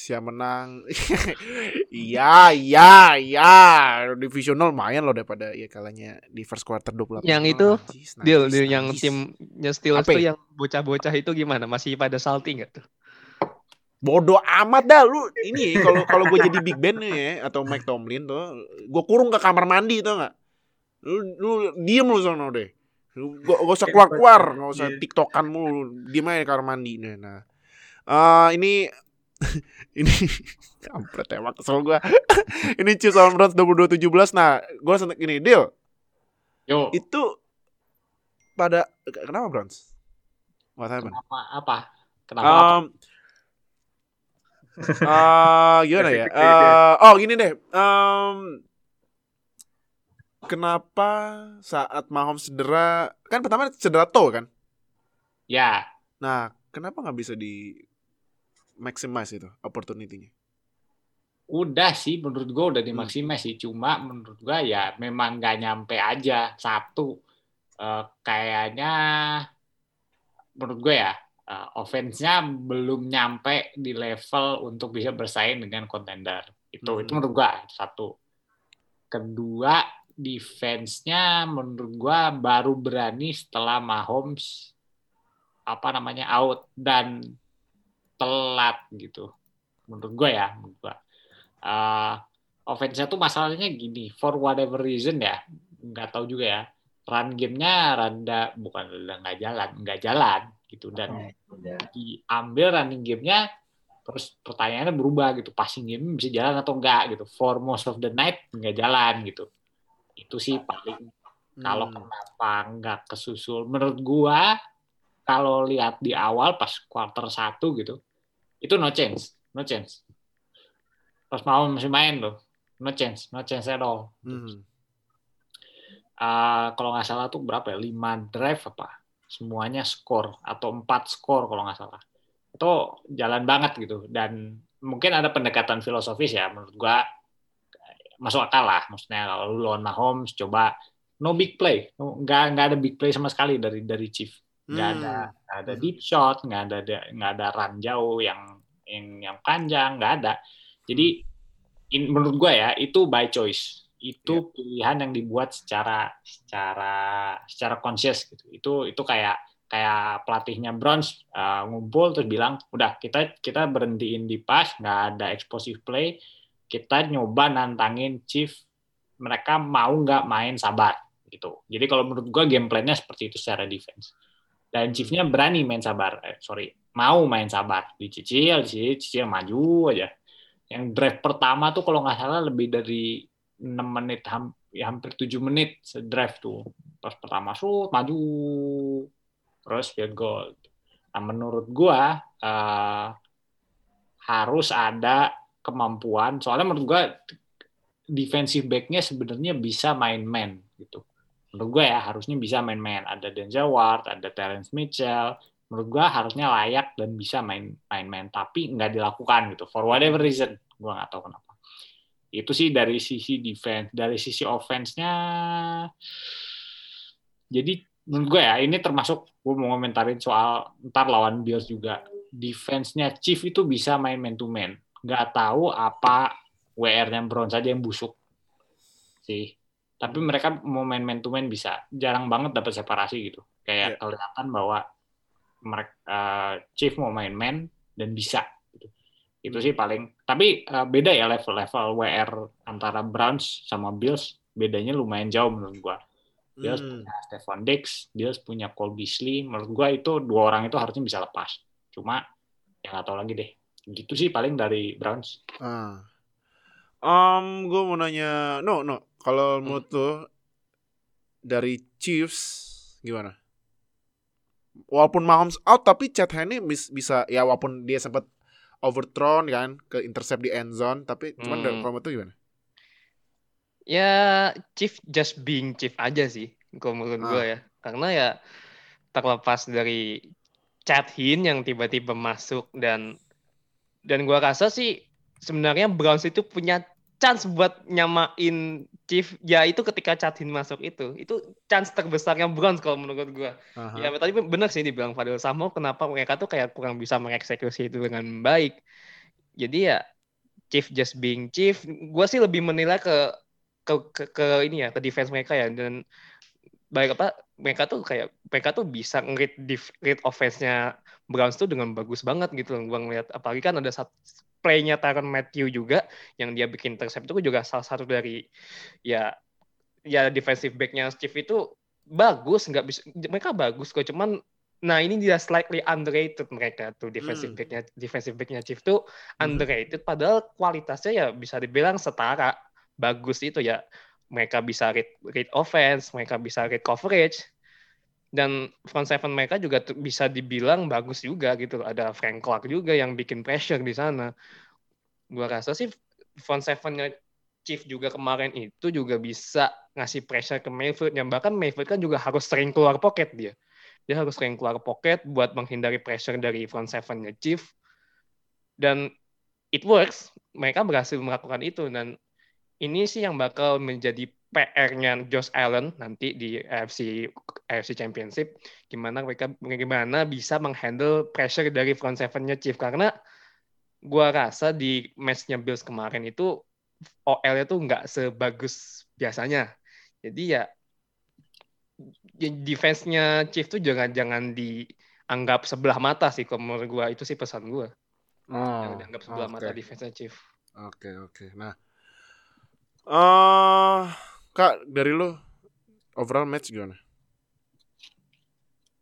yang menang. Iya iya iya. Divisional lumayan loh daripada ya kalahnya di first quarter 28. Yang itu, Najis, deal najis, deal yang najis. timnya Steelers Apa tuh ya? yang bocah-bocah itu gimana masih pada salty nggak tuh Bodoh amat dah lu. Ini kalau kalau gue jadi Big Ben nih ya, atau Mike Tomlin tuh, gue kurung ke kamar mandi tuh nggak? Lu, lu diem lu sono deh. Lu gak, gak usah keluar-keluar, gak usah Iya. tiktokan mulu. Diem aja di kamar mandi. Nah, nah. Eh, ini ini kampret emang kesel gue. ini Chiefs lawan Browns 22-17. Nah, gue langsung ini deal. Yo, Itu pada kenapa Browns? What happened? kenapa apa? Kenapa? Um, apa? Eh, gimana ya? Eh, oh gini deh. Um, kenapa saat Mahomes cedera? Kan pertama cedera toe kan? Ya, Nah, kenapa nggak bisa di maximize itu opportunity-nya? udah sih menurut gue Hmm. udah dimaksimal sih. Cuma menurut gue ya memang nggak nyampe aja satu. Eh, kayaknya menurut gue ya eh, offense-nya belum nyampe di level untuk bisa bersaing dengan contender. Itu Hmm. itu menurut gue satu. Kedua, defense-nya menurut gue baru berani setelah Mahomes apa namanya out dan telat gitu. Menurut gue ya, menurut gue. Uh, offense-nya tuh masalahnya gini, for whatever reason ya, nggak tahu juga ya. run gamenya rada bukan nggak jalan, nggak jalan gitu. Dan diambil running gamenya terus pertanyaannya berubah gitu. Passing game bisa jalan atau enggak gitu. For most of the night nggak jalan gitu. Itu sih paling kalau Hmm. kenapa nggak kesusul. Menurut gua kalau lihat di awal pas quarter satu gitu itu no chance. No chance. Pas mau masih main tuh no chance. No chance at all. Hmm. Ah, kalau nggak salah tuh berapa ya? Lima drive apa semuanya skor atau empat skor kalau nggak salah. Itu jalan banget gitu. Dan mungkin ada pendekatan filosofis ya menurut gua masuk akal lah. Maksudnya kalau lu lawan Mahomes coba no big play. No- nggak nggak ada big play sama sekali dari dari Chief nggak Hmm. ada nggak ada deep shot nggak ada nggak ada run jauh yang yang yang panjang nggak ada. Jadi in- menurut gue ya itu by choice itu pilihan yang dibuat secara secara secara conscious gitu. Itu itu kayak kayak pelatihnya Browns uh, ngumpul terus bilang udah kita kita berhentiin di pas nggak ada explosive play kita nyoba nantangin Chief mereka mau nggak main sabar gitu. Jadi kalau menurut gua game plan-nya seperti itu secara defense. Dan Chiefnya berani main sabar eh, sorry mau main sabar. Dicicil dicicil, dicicil maju aja. Yang drive pertama tuh kalau nggak salah lebih dari 6 menit ya hampir 7 menit drive tuh. Pas pertama shoot maju. Terus field goal. Nah menurut gua eh, harus ada kemampuan. Soalnya menurut gua defensive back-nya sebenarnya bisa main man gitu. Menurut gue ya harusnya bisa main man ada Denzel Ward ada Terence Mitchell. Menurut gue harusnya layak dan bisa main main man tapi nggak dilakukan gitu. For whatever reason. Gue nggak tahu kenapa itu sih dari sisi defense dari sisi offense-nya. Jadi menurut gue ya ini termasuk gue mau komentarin soal ntar lawan Bills juga. Defense-nya Chief itu bisa main man to man nggak tahu apa WR-nya Brown saja yang busuk. Sih. Tapi mereka mau main man to man bisa. Jarang banget dapat separasi gitu. Kayak kelihatan bahwa mereka Chief mau main man dan bisa. Itu sih paling tapi eh, beda ya level-level WR antara Browns sama Bills bedanya lumayan jauh menurut gua Bills Hmm. punya Stephon Diggs Bills punya Cole Beasley menurut gua itu dua orang itu harusnya bisa lepas cuma ya nggak tahu lagi deh gitu sih paling dari Browns Ah. Um, gue mau nanya, no, no. Kalau menurut lo dari Chiefs gimana? Walaupun Mahomes out, tapi Chad Henne bis- bisa, ya walaupun dia sempat overthrown kan, ke intercept di end zone, tapi cuman Hmm. dari kalau menurut lo gimana? Ya, Chief just being Chief aja sih, kalau menurut gue ya. Karena ya terlepas dari Chad Hinn yang tiba-tiba masuk dan dan gua rasa sih sebenarnya Browns itu punya chance buat nyamain Chief ya itu ketika Chad Hinn masuk itu. Itu chance terbesarnya Browns kalau menurut gua. Aha. Ya tadi benar sih dibilang Fadil Samo kenapa mereka tuh kayak kurang bisa mengeksekusi itu dengan baik. Jadi ya Chief just being Chief, gue sih lebih menilai ke ke, ke ke ini ya ke defense mereka ya dan baik apa mereka tuh kayak mereka tuh bisa ngerit read offense-nya Browns tuh dengan bagus banget gitu loh. Gua ngeliat apalagi kan ada satu play-nya Tyron Matthew juga yang dia bikin intercept itu juga salah satu dari ya ya defensive back-nya Chief itu bagus nggak bisa mereka bagus kok cuman nah ini dia slightly underrated mereka tuh defensive Hmm. back-nya defensive back-nya Chief tuh Mhm. underrated padahal kualitasnya ya bisa dibilang setara bagus itu ya mereka bisa read, read offense mereka bisa read coverage dan front seven mereka juga bisa dibilang bagus juga gitu. Ada Frank Clark juga yang bikin pressure di sana. Gua rasa sih front sevennya Chief juga kemarin itu juga bisa ngasih pressure ke Mayfield. Yang bahkan Mayfield kan juga harus sering keluar pocket dia. Dia harus sering keluar pocket buat menghindari pressure dari front sevennya Chief. Dan it works. Mereka berhasil melakukan itu. Dan ini sih yang bakal menjadi PR-nya Josh Allen nanti di AFC AFC Championship gimana mereka gimana bisa menghandle pressure dari front seven-nya Chief karena gua rasa di match-nya Bills kemarin itu OL-nya tuh nggak sebagus biasanya. Jadi ya ya defense-nya Chief tuh jangan jangan dianggap sebelah mata sih kalau menurut gua itu sih pesan gua. Oh, Jangan dianggap sebelah oke. mata defense-nya Chief. Oke, oke. Nah, eh Kak, dari lo overall match gimana?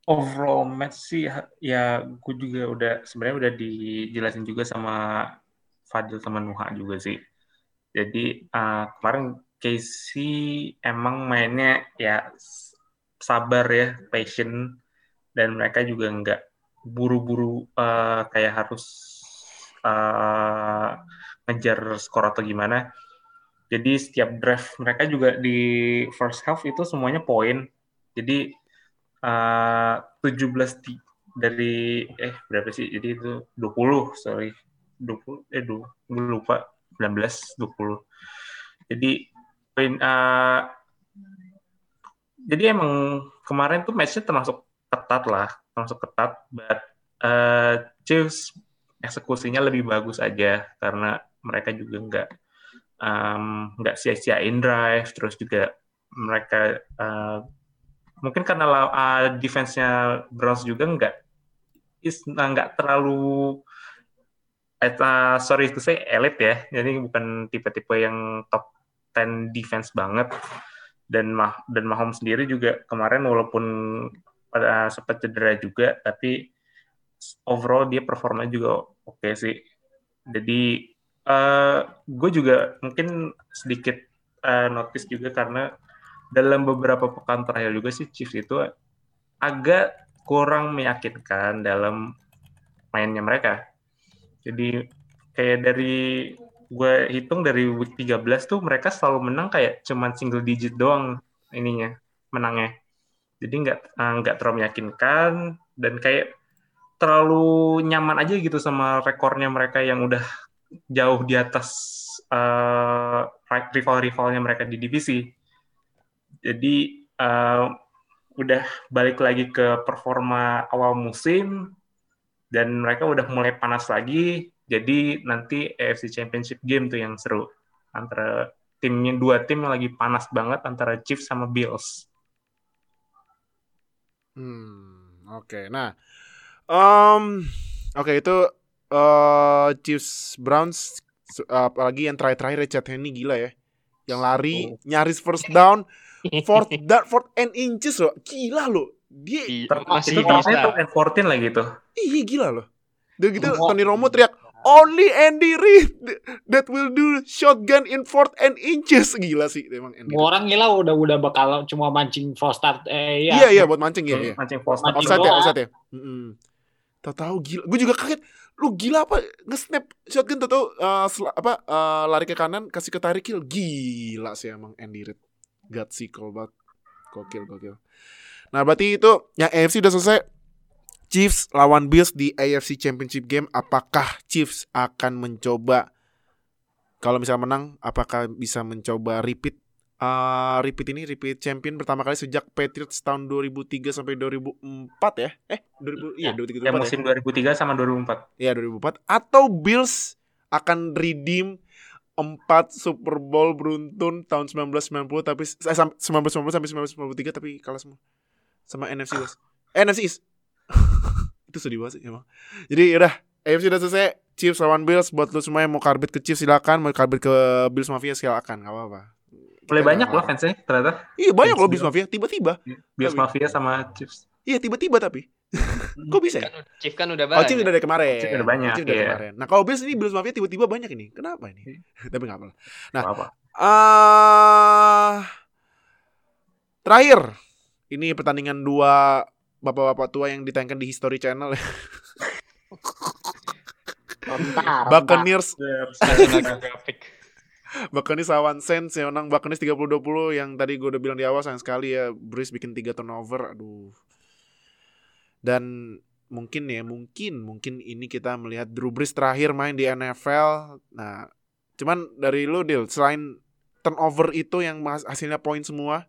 Overall match sih ya gue juga udah sebenarnya udah dijelasin juga sama Fadil sama Nuha juga sih. Jadi uh, kemarin Casey emang mainnya ya sabar ya, patient dan mereka juga nggak buru-buru uh, kayak harus uh, ngejar skor atau gimana. Jadi setiap draft mereka juga di first half itu semuanya poin. Jadi uh, 17 di, dari eh berapa sih? Jadi itu 20, sorry. 20 eh 20 lupa 19 20. Jadi poin uh, jadi emang kemarin tuh matchnya termasuk ketat lah, termasuk ketat, but uh, Chiefs eksekusinya lebih bagus aja karena mereka juga nggak nggak um, sia-siain drive, terus juga mereka uh, mungkin karena uh, defense-nya Browns juga nggak is nggak terlalu uh, sorry itu saya elite ya. Jadi bukan tipe-tipe yang top 10 defense banget. Dan mah dan Mahomes sendiri juga kemarin walaupun pada sempat cedera juga tapi overall dia performa juga oke okay sih. Jadi uh, gue juga mungkin sedikit uh, notice juga karena dalam beberapa pekan terakhir juga sih Chiefs itu agak kurang meyakinkan dalam mainnya mereka. Jadi kayak dari gue hitung dari week 13 tuh mereka selalu menang kayak cuman single digit doang ininya menangnya. Jadi nggak eh, nggak terlalu meyakinkan dan kayak terlalu nyaman aja gitu sama rekornya mereka yang udah jauh di atas uh, rival-rivalnya mereka di divisi. Jadi uh, udah balik lagi ke performa awal musim dan mereka udah mulai panas lagi. Jadi nanti AFC Championship game tuh yang seru antara timnya dua tim yang lagi panas banget antara Chiefs sama Bills. Hmm, oke. Okay. Nah, um, oke okay, itu uh, Chiefs Browns apalagi yang terakhir-terakhir Chad Henne gila ya. Yang lari oh. nyaris first down fourth that fourth and inches loh. Gila loh. Dia masih itu bisa. and 14 lagi tuh iya gila loh. Dan gitu oh. Tony Romo teriak only Andy Reid that will do shotgun in fourth and inches. Gila sih emang Andy orang gila udah udah bakal cuma mancing false start eh ya iya iya buat mancing ya, ya. mancing false start. Offside ya offside ya. Mm -hmm. tahu-tahu gila gue juga kaget. Lu gila apa nge-snap shotgun tahu uh, apa uh, lari ke kanan kasih ke tarik kill gila sih emang Andy Reid call banget gokil gokil. Nah berarti itu yang AFC udah selesai. Chiefs lawan Bills di AFC Championship Game. Apakah Chiefs akan mencoba kalau misalnya menang apakah bisa mencoba repeat uh, repeat ini repeat champion pertama kali sejak Patriots tahun 2003 sampai 2004 ya? Eh 2000 iya 2003 ya, musim ya? 2003 sama 2004 iya 2004 atau Bills akan redeem empat Super Bowl beruntun tahun 1990 tapi eh, 1990 sampai 1993 tapi kalah semua sama NFC West. Eh, NFC East. itu sedih banget sih emang. Jadi udah AFC udah selesai. Chiefs lawan Bills buat lu semua yang mau karbit ke Chiefs silakan, mau karbit ke Bills Mafia silakan, enggak apa-apa. Boleh banyak loh fansnya ternyata. Iya banyak loh Bills Mafia, tiba-tiba. Bills Mafia sama Chiefs. Iya tiba-tiba tapi. Kok bisa ya? Kan, Chief kan udah banyak. Oh, Chief udah dari kemarin. Chief udah banyak. Chief udah iya. kemarin. Nah, kalau Bills ini Bills Mafia tiba-tiba banyak ini. Kenapa ini? Iya. Tapi enggak apa-apa. Nah, apa uh, terakhir ini pertandingan dua bapak-bapak tua yang ditayangkan di History Channel ya. Buccaneers Buccaneers lawan Saints ya menang Buccaneers 30-20 yang tadi gue udah bilang di awal sayang sekali ya Breeze bikin 3 turnover aduh dan mungkin ya mungkin mungkin ini kita melihat Drew Brees terakhir main di NFL nah cuman dari lu deal selain turnover itu yang hasilnya poin semua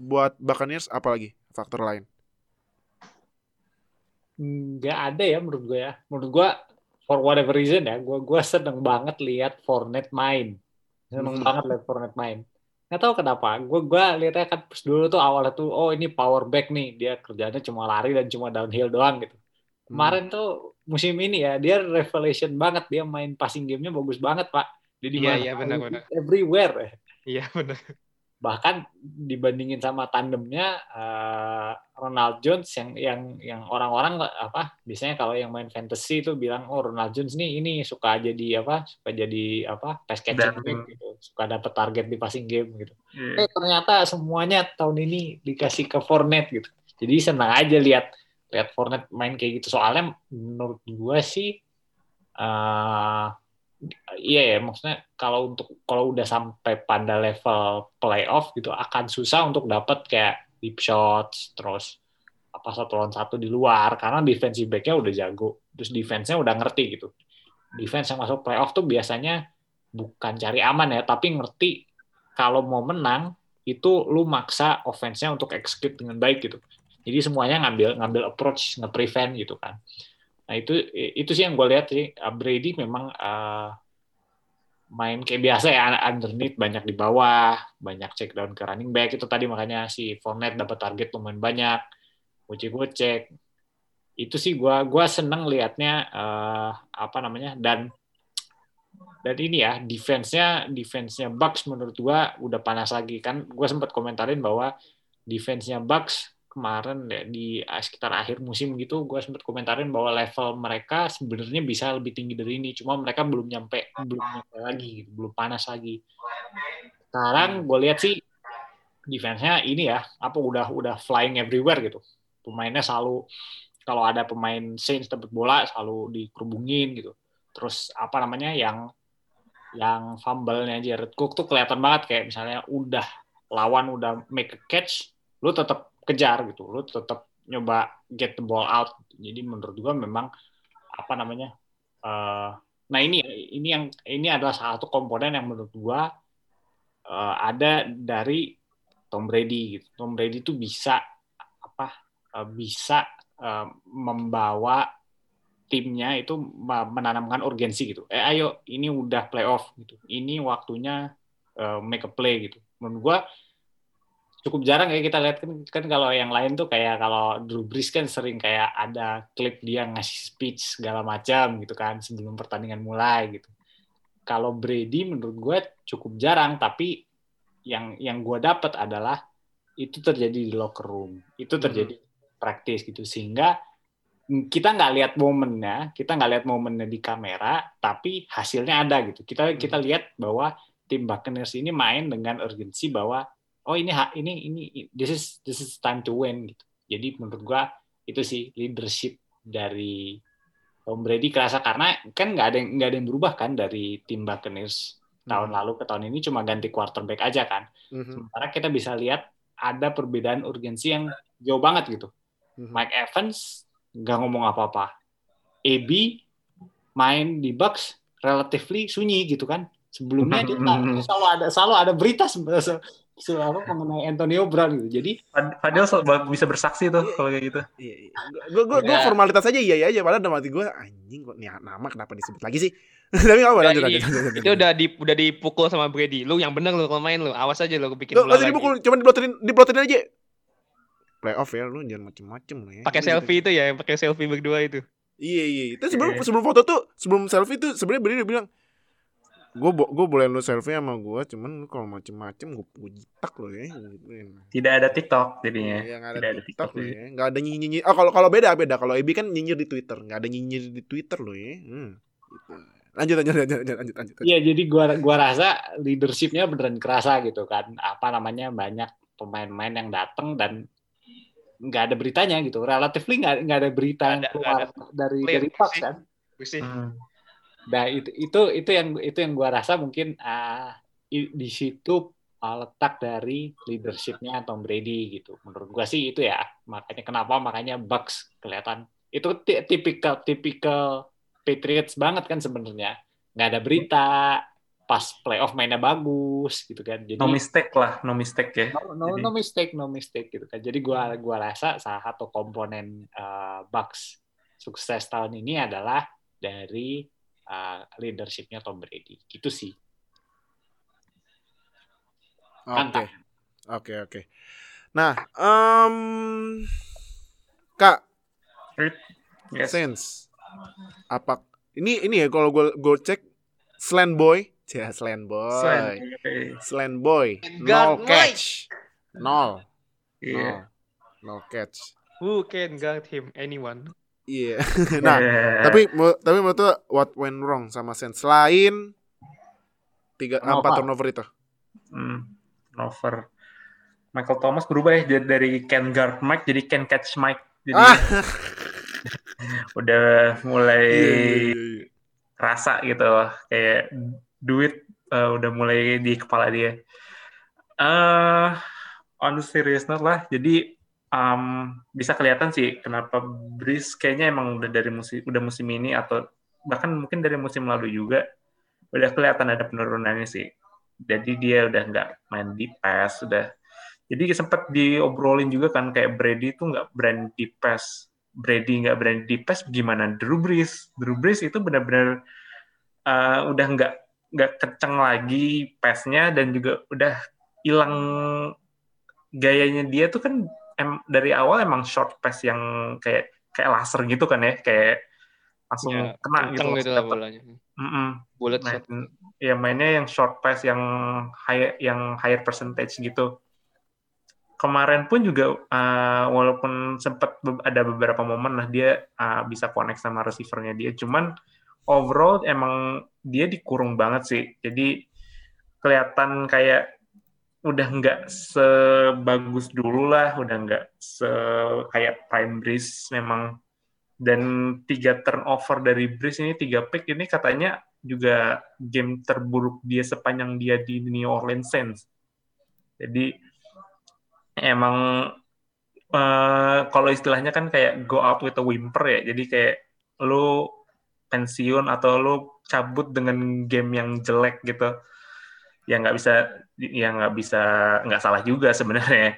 buat Buccaneers apa lagi faktor lain? Nggak ada ya menurut gue ya. Menurut gue for whatever reason ya gue gue seneng banget lihat Fournette main. Seneng hmm. banget lihat Fournette main nggak tahu kenapa. Gue gue lihatnya kan pas dulu tuh awalnya tuh oh ini power back nih. Dia kerjanya cuma lari dan cuma downhill doang gitu. Kemarin hmm. tuh musim ini ya dia revelation banget. Dia main passing gamenya bagus banget pak. Jadi iya iya benar benar. everywhere. Ya iya benar bahkan dibandingin sama tandemnya uh, Ronald Jones yang yang yang orang-orang apa biasanya kalau yang main fantasy itu bilang oh Ronald Jones nih ini suka jadi apa suka jadi apa pass catching game gitu. Suka dapat target di passing game gitu. Yeah. eh ternyata semuanya tahun ini dikasih ke Fournette gitu. Jadi senang aja lihat lihat Fournette main kayak gitu. Soalnya menurut gue sih uh, iya ya maksudnya kalau untuk kalau udah sampai pada level playoff gitu akan susah untuk dapat kayak deep shots terus apa satu lawan satu di luar karena defensive backnya udah jago terus defense-nya udah ngerti gitu. Defense yang masuk playoff tuh biasanya bukan cari aman ya tapi ngerti kalau mau menang itu lu maksa offense-nya untuk execute dengan baik gitu. Jadi semuanya ngambil ngambil approach nge-prevent gitu kan Nah itu itu sih yang gue lihat sih. Uh, Brady memang uh, main kayak biasa ya underneath banyak di bawah, banyak check down ke running back. Itu tadi makanya si Fournette dapat target lumayan banyak, gocek-gocek. Itu sih gue gua seneng liatnya uh, apa namanya dan dan ini ya defense-nya defense-nya Bucks menurut gue udah panas lagi. Kan gue sempat komentarin bahwa defense-nya Bucks kemarin ya, di eh, sekitar akhir musim gitu gue sempat komentarin bahwa level mereka sebenarnya bisa lebih tinggi dari ini cuma mereka belum nyampe belum nyampe lagi gitu, belum panas lagi. Sekarang gue lihat sih defense-nya ini ya apa udah udah flying everywhere gitu. Pemainnya selalu kalau ada pemain Saints dapat bola selalu dikerubungin gitu. Terus apa namanya yang yang fumble-nya Jared Cook tuh kelihatan banget kayak misalnya udah lawan udah make a catch lu tetap kejar gitu lu tetap nyoba get the ball out jadi menurut gua memang apa namanya uh, nah ini ini yang ini adalah salah satu komponen yang menurut gua uh, ada dari Tom Brady gitu Tom Brady itu bisa apa uh, bisa uh, membawa timnya itu menanamkan urgensi gitu. Eh ayo ini udah playoff gitu. Ini waktunya uh, make a play gitu. Menurut gua cukup jarang ya kita lihat kan kan kalau yang lain tuh kayak kalau Drew Brees kan sering kayak ada klip dia ngasih speech segala macam gitu kan sebelum pertandingan mulai gitu. Kalau Brady menurut gue cukup jarang tapi yang yang gue dapat adalah itu terjadi di locker room, itu hmm. terjadi hmm. praktis gitu sehingga kita nggak lihat momennya, kita nggak lihat momennya di kamera, tapi hasilnya ada gitu. Kita kita hmm. lihat bahwa tim Buccaneers ini main dengan urgensi bahwa oh ini ini ini this is this is time to win gitu. Jadi menurut gua itu sih leadership dari Tom Brady kerasa karena kan nggak ada yang nggak ada yang berubah kan dari tim Buccaneers tahun hmm. lalu ke tahun ini cuma ganti quarterback aja kan. Hmm. Sementara kita bisa lihat ada perbedaan urgensi yang jauh banget gitu. Hmm. Mike Evans nggak ngomong apa-apa. AB main di Bucks relatively sunyi gitu kan. Sebelumnya dia selalu ada selalu ada berita apa mengenai Antonio Brown gitu. Jadi Fadil bisa bersaksi tuh kalau kayak gitu. Iya, iya. Gue gue gue formalitas aja iya, iya aja padahal dalam hati gue anjing kok nih nama kenapa disebut lagi sih? Tapi enggak lanjut, lanjut, lanjut, Itu udah di udah dipukul sama Brady. Lu yang bener lu kalau main lu. Awas aja lu bikin Lu masih dipukul, cuma diploterin diploterin aja. Playoff ya lu jangan macem-macem lu ya. Pakai selfie itu ya, pakai selfie berdua itu. Iya iya. Itu sebelum sebelum foto tuh, sebelum selfie tuh sebenarnya Brady bilang, gue gue boleh lu selfie sama gue cuman kalau macem-macem gue gue jitak lo ya tidak ada TikTok jadinya. Ya, ada tidak ada TikTok, TikTok ya. Nggak ada nyinyir nyinyir oh kalau kalau beda beda. Kalau Ebi kan nyinyir di Twitter. Nggak ada nyinyir di Twitter lo ya. Hmm, gitu. lanjut lanjut lanjut lanjut lanjut lanjut. Iya jadi gua gua rasa leadershipnya beneran kerasa gitu kan. Apa namanya banyak pemain-pemain yang datang dan nggak ada beritanya gitu. Relatifly nggak nggak ada berita yang keluar dari dari Fox kan. Hmm Nah itu itu itu yang itu yang gua rasa mungkin uh, di situ uh, letak dari leadershipnya Tom Brady gitu. Menurut gua sih itu ya makanya kenapa makanya Bucks kelihatan. Itu tipikal tipikal Patriots banget kan sebenarnya. Nggak ada berita pas playoff mainnya bagus gitu kan. Jadi no mistake lah no mistake ya. No no, no mistake no mistake gitu kan. Jadi gua gua rasa salah satu komponen uh, Bucks sukses tahun ini adalah dari uh, leadershipnya Tom Brady gitu sih oke oke oke nah um, kak yes. sense apa ini ini ya kalau gue gue cek Slant Boy Cia Slan Boy. Slan. Slan Boy. Nol catch. Nol. Iya. Nol. Nol catch. Who can guard him? Anyone? Iya. nah, Iya. tapi tapi menurut lu what went wrong sama Saints selain tiga Turnover. empat turnover itu? Hmm, over. Michael Thomas berubah ya dari can guard Mike jadi can catch Mike. Jadi Ah. udah mulai iya, iya. rasa gitu kayak duit eh, udah mulai di kepala dia. eh on the serious note lah, jadi um, bisa kelihatan sih kenapa Breeze kayaknya emang udah dari musim udah musim ini atau bahkan mungkin dari musim lalu juga udah kelihatan ada penurunannya sih. Jadi dia udah nggak main di pass, udah jadi sempat diobrolin juga kan kayak Brady itu nggak berani di pass. Brady nggak berani di pass gimana Drew Brees? Drew Brees itu benar-benar uh, udah nggak nggak kenceng lagi passnya dan juga udah hilang gayanya dia tuh kan em, dari awal emang short pass yang kayak kayak laser gitu kan ya kayak langsung Ya, kena gitu, gitu lah bolanya. Bullet main shot. ya mainnya yang short pass yang high yang higher percentage gitu. Kemarin pun juga uh, walaupun sempat ada beberapa momen lah dia uh, bisa connect sama receivernya dia. Cuman overall emang dia dikurung banget sih. Jadi kelihatan kayak udah nggak sebagus dulu lah udah nggak se kayak prime breeze memang dan tiga turnover dari Breeze ini tiga pick ini katanya juga game terburuk dia sepanjang dia di New Orleans Saints. Jadi emang eh, kalau istilahnya kan kayak go out with a whimper ya. Jadi kayak lu pensiun atau lu cabut dengan game yang jelek gitu. Ya nggak bisa ya nggak bisa nggak salah juga sebenarnya.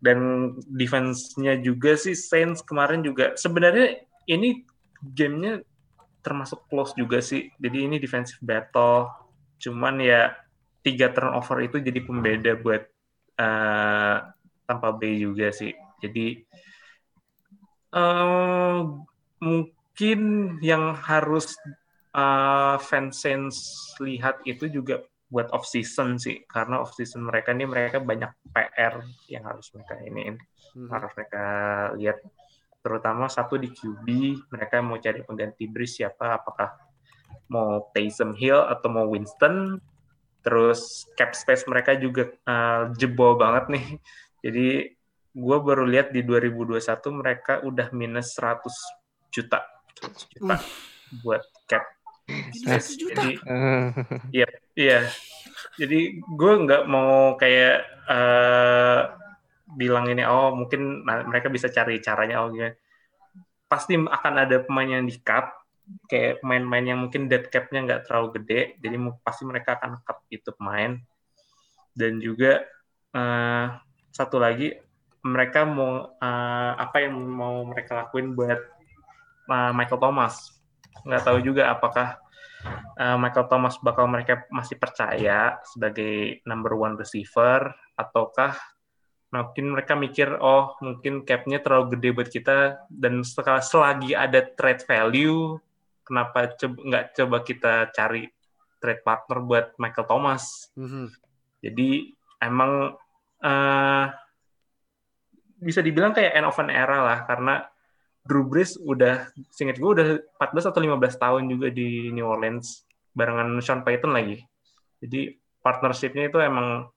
Dan defense-nya juga sih Saints kemarin juga sebenarnya ini gamenya termasuk close juga sih. Jadi ini defensive battle. Cuman ya tiga turnover itu jadi pembeda buat eh, Tampa Bay juga sih. Jadi eh, mungkin yang harus eh, fans Saints lihat itu juga buat off season sih. Karena off season mereka ini mereka banyak PR yang harus mereka iniin. Mhm. harus mereka lihat. Terutama satu di QB mereka mau cari pengganti Breeze siapa? Apakah mau Taysom Hill atau mau Winston? Terus cap space mereka juga uh, jebol banget nih. Jadi gue baru lihat di 2021 mereka udah minus 100 juta. 100 juta buat cap space jadi Iya, iya. Jadi gue nggak mau kayak eh, bilang ini, oh mungkin nah, mereka bisa cari caranya, oh gimana. Pasti akan ada pemain yang di cut, kayak pemain-pemain yang mungkin dead cap-nya nggak terlalu gede, jadi pasti mereka akan cut itu pemain. Dan juga eh, satu lagi, mereka mau eh, apa yang mau mereka lakuin buat eh, Michael Thomas. Nggak tahu juga apakah uh, Michael Thomas bakal mereka masih percaya sebagai number one receiver ataukah mungkin mereka mikir oh mungkin capnya terlalu gede buat kita dan sekali selagi ada trade value kenapa coba nggak coba kita cari trade partner buat Michael Thomas Mhm. jadi emang eh, bisa dibilang kayak end of an era lah karena Drew Brees udah singkat gue udah 14 atau 15 tahun juga di New Orleans barengan Sean Payton lagi. Jadi partnershipnya itu emang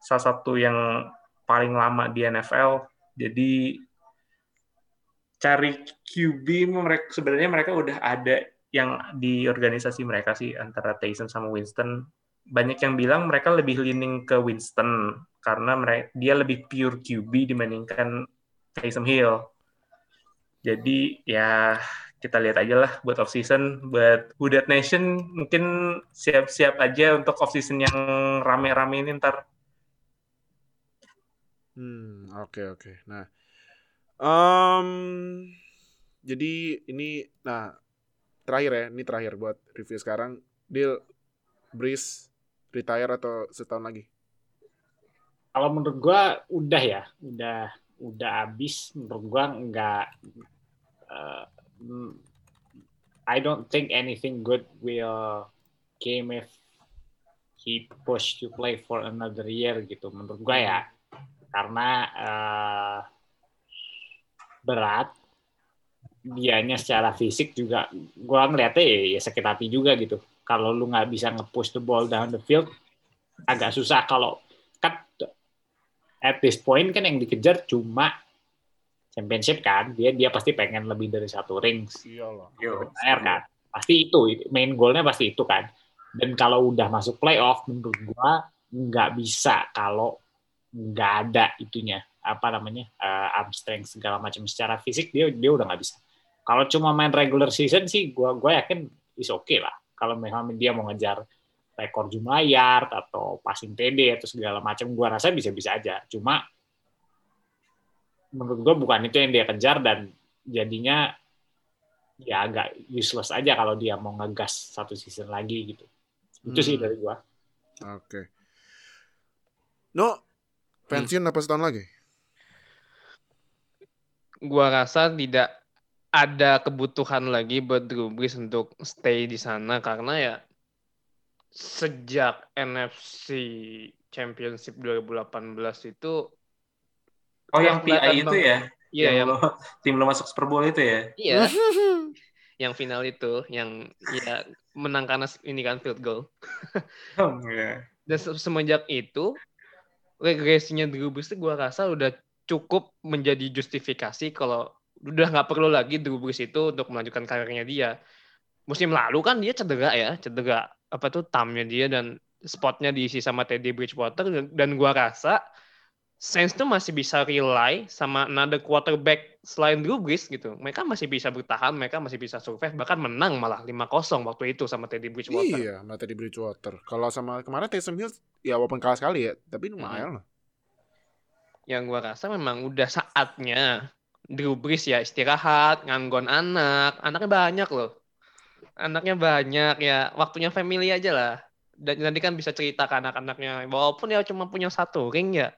salah satu yang paling lama di NFL. Jadi cari QB mereka sebenarnya mereka udah ada yang di organisasi mereka sih antara Tyson sama Winston banyak yang bilang mereka lebih leaning ke Winston karena mereka dia lebih pure QB dibandingkan Taysom Hill. Jadi ya kita lihat aja lah buat off season buat Hudat Nation mungkin siap-siap aja untuk off season yang rame-rame ini ntar. Hmm, oke oke. Nah, em, jadi ini, nah terakhir ya, ini terakhir buat review sekarang. Deal, Breeze, retire atau setahun lagi? Kalau menurut gua udah ya, udah udah habis. Menurut gua nggak. Uh, I don't think anything good will came if he push to play for another year gitu menurut gue ya. Karena uh, berat dianya secara fisik juga gue ngeliatnya ya, ya sakit hati juga gitu. Kalau lu nggak bisa nge-push the ball down the field agak susah. Kalau kan at this point kan yang dikejar cuma championship kan dia dia pasti pengen lebih dari satu rings. Iyalah. Yo, air kan. Pasti itu main goalnya pasti itu kan. Dan kalau udah masuk playoff menurut gua nggak bisa kalau nggak ada itunya apa namanya uh, arm strength segala macam. Secara fisik dia dia udah nggak bisa. Kalau cuma main regular season sih gua gua yakin is oke okay lah. Kalau memang dia mau ngejar rekor jumlah yard atau passing TD atau segala macam gua rasa bisa-bisa aja. Cuma menurut gua bukan itu yang dia kejar dan jadinya ya agak useless aja kalau dia mau ngegas satu season lagi gitu itu sih Hmm. dari gua Oke. No, pensiun apa setahun lagi? Gua rasa tidak ada kebutuhan lagi buat Drew Brees untuk stay di sana karena ya sejak NFC Championship 2018 itu Oh yang PI itu ya? Iya, yang, lo, tim lo masuk Super Bowl itu ya? iya, yang final itu yang ya menang karena ini kan field goal. Oh, iya. Dan se- semenjak itu regresinya Drew Brees itu gua rasa udah cukup menjadi justifikasi kalau udah nggak perlu lagi Drew Brees itu untuk melanjutkan karirnya dia. Musim lalu kan dia cedera ya, cedera apa tuh tamnya dia dan spotnya diisi sama Teddy Bridgewater dan, dan gua rasa Saints tuh masih bisa rely sama another quarterback selain Drew Brees gitu. Mereka masih bisa bertahan, mereka masih bisa survive, bahkan menang malah 5-0 waktu itu sama Teddy Bridgewater. Iya, mata di Bridgewater. Kalau sama kemarin Taysom Hill ya walaupun kalah sekali ya, tapi lumayan lah. yang gua rasa memang udah saatnya Drew Brees ya istirahat, nganggon anak, anaknya banyak loh. Anaknya banyak ya, waktunya family aja lah. Dan nanti kan bisa cerita ke anak-anaknya, walaupun ya cuma punya satu ring ya.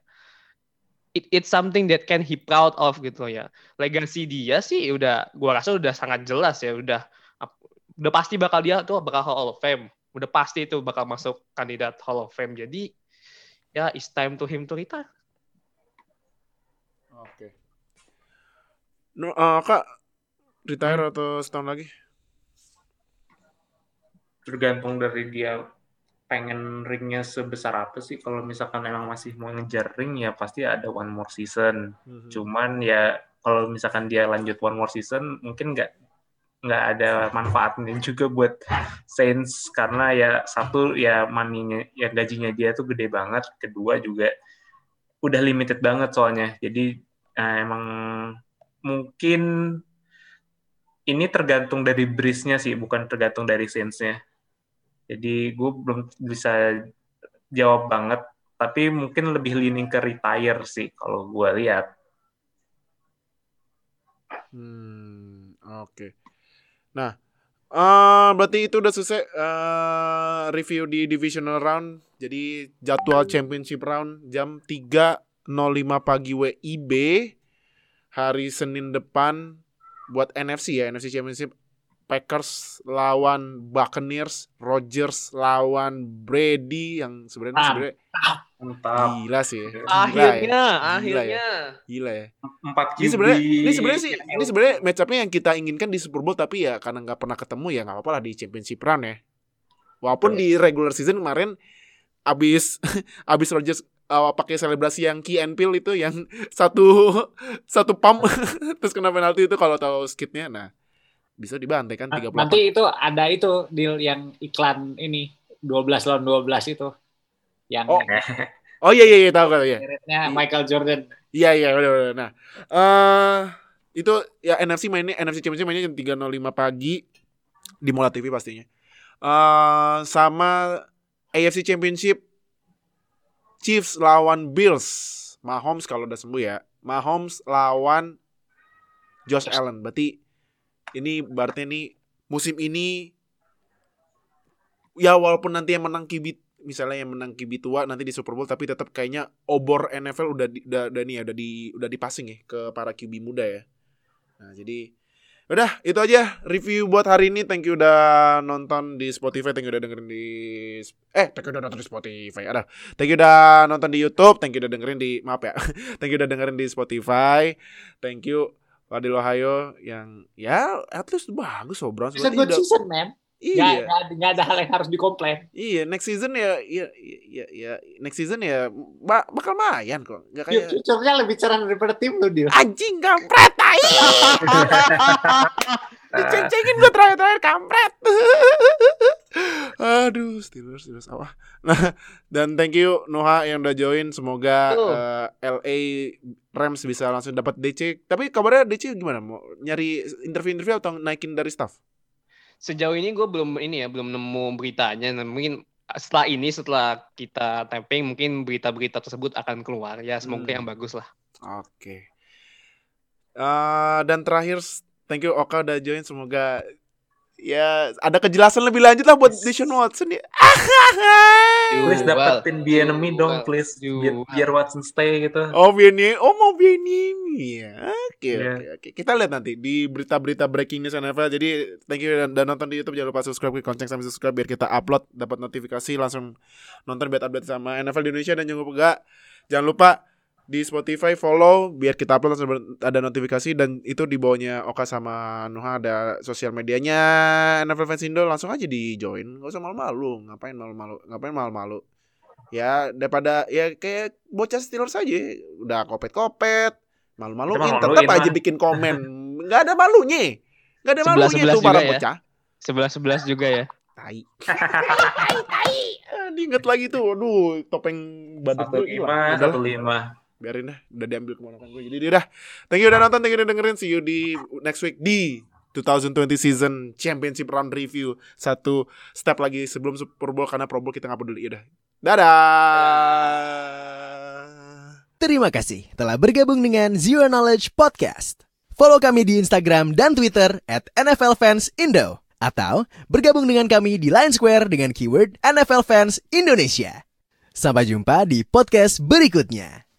It, it's something that can he proud of gitu ya. Legacy dia sih udah, gua rasa udah sangat jelas ya, udah udah pasti bakal dia tuh bakal Hall of Fame. Udah pasti itu bakal masuk kandidat Hall of Fame. Jadi ya it's time to him to retire. Oke. No, eh, Kak, retire atau setahun lagi? Tergantung dari dia pengen ringnya sebesar apa sih. Kalau misalkan emang masih mau ngejar ring ya pasti ada one more season. Hmm. Cuman ya kalau misalkan dia lanjut one more season mungkin nggak nggak ada manfaatnya juga buat Saints karena ya satu ya maninya ya gajinya dia tuh gede banget kedua juga udah limited banget soalnya jadi eh, emang mungkin ini tergantung dari Breeze-nya sih bukan tergantung dari Saints-nya jadi gue belum bisa jawab banget tapi mungkin lebih leaning ke retire sih kalau gue lihat Hmm, oke. Nah, eh berarti itu udah selesai eh, review di divisional round. Jadi jadwal championship round jam 3.05 pagi WIB hari Senin depan buat NFC ya, NFC Championship Packers lawan Buccaneers, Rodgers lawan Brady yang sebenarnya Ah. sebenarnya mantap gila sih. ya. Gila Akhirnya, ya. Gila ya. akhirnya. Gila ya. empat Ini sebenarnya ini sebenarnya sih ini sebenarnya match up-nya yang kita inginkan di Super Bowl tapi ya karena nggak pernah ketemu ya nggak apa-apa lah di championship round ya. Walaupun di regular season kemarin abis abis Rodgers uh, pakai selebrasi yang key and peel itu yang satu satu pump terus kena penalti itu kalau tahu skitnya nah bisa dibantai kan 38 Nanti itu ada itu deal yang iklan ini 12 lawan 12 itu. Yang Oh. oh iya iya iya tahu kan ya Michael Jordan. Iya iya udah udah. Nah, eh itu ya NFC mainnya NFC Championship mainnya jam 3.05 pagi di Mola TV pastinya. Eh sama AFC Championship Chiefs lawan Bills. Mahomes kalau udah sembuh ya. Mahomes lawan Josh Allen. Berarti ini berarti ini musim ini ya walaupun nanti yang menang QB misalnya yang menang QB tua nanti di Super Bowl tapi tetap kayaknya obor NFL udah di, udah, udah nih ya udah di udah dipasing ya ke para QB muda ya. Nah, jadi Udah, itu aja review buat hari ini. Thank you udah nonton di Spotify, thank you udah dengerin di eh thank you udah nonton di Spotify. Ada. Thank you udah nonton di YouTube, thank you udah dengerin di maaf ya. thank you udah dengerin di Spotify. Thank you Wadil Ohio yang ya at least bagus loh Browns. Berarti good udah- season, man. Iya. nggak, nggak ada hal yang harus dikomplain. Iya, next season ya ya ya ya next season ya ba- bakal mayan kok. Enggak kayak Future-nya lebih cerah daripada tim lu, Dil. anjing kampret tai. Diceng-cengin gue terakhir-terakhir kampret. Aduh, Steelers, Steelers apa? Nah, dan thank you Noha yang udah join. Semoga Betul. eh, LA Rams bisa langsung dapat DC. Tapi kabarnya DC gimana? Mau nyari interview-interview atau naikin dari staff? Sejauh ini gue belum ini ya belum nemu beritanya. Nah, Mungkin setelah ini setelah kita tapping mungkin berita-berita tersebut akan keluar. Ya semoga Hmm. yang bagus lah. Oke. Eh, dan terakhir, thank you Oka udah join. Semoga ya ada kejelasan lebih lanjut lah buat Deshaun Watson ya. Please dapetin the enemy dong, please. Biar, biar Watson stay gitu. Oh Bieni, oh mau Bieni ya. Oke Iya. oke oke. Kita lihat nanti di berita-berita breaking news NFL. Jadi thank you dan, dan nonton di YouTube jangan lupa subscribe ke konceng sampai subscribe biar kita upload dapat notifikasi langsung nonton biar update sama NFL di Indonesia dan jangan lupa enggak jangan lupa di Spotify follow biar kita upload ada notifikasi dan itu di bawahnya Oka sama Nuha ada sosial medianya NFL Fans Indo langsung aja di join nggak usah malu-malu ngapain malu-malu ngapain malu-malu. Ya daripada ya kayak bocah Steelers aja udah kopet-kopet malu-maluin tetap aja bikin komen. Nggak ada malunya nggak ada malunya Sebelas-sebelas tuh para ya. bocah. Sebelas sebelas juga ya. tai. Tai tai. Ah, diinget lagi tuh aduh topeng badak Satu lima, satu lima. Biarin dah udah diambil keponakan gue jadi udah thank you udah nonton thank you udah dengerin see you di next week di 2020 season championship round review satu step lagi sebelum Super Bowl karena Pro Bowl kita nggak peduli udah dadah Terima kasih telah bergabung dengan Zero Knowledge Podcast. Follow kami di Instagram dan Twitter at NFL Fans Indo. Atau bergabung dengan kami di Line Square dengan keyword NFL Fans Indonesia. Sampai jumpa di podcast berikutnya.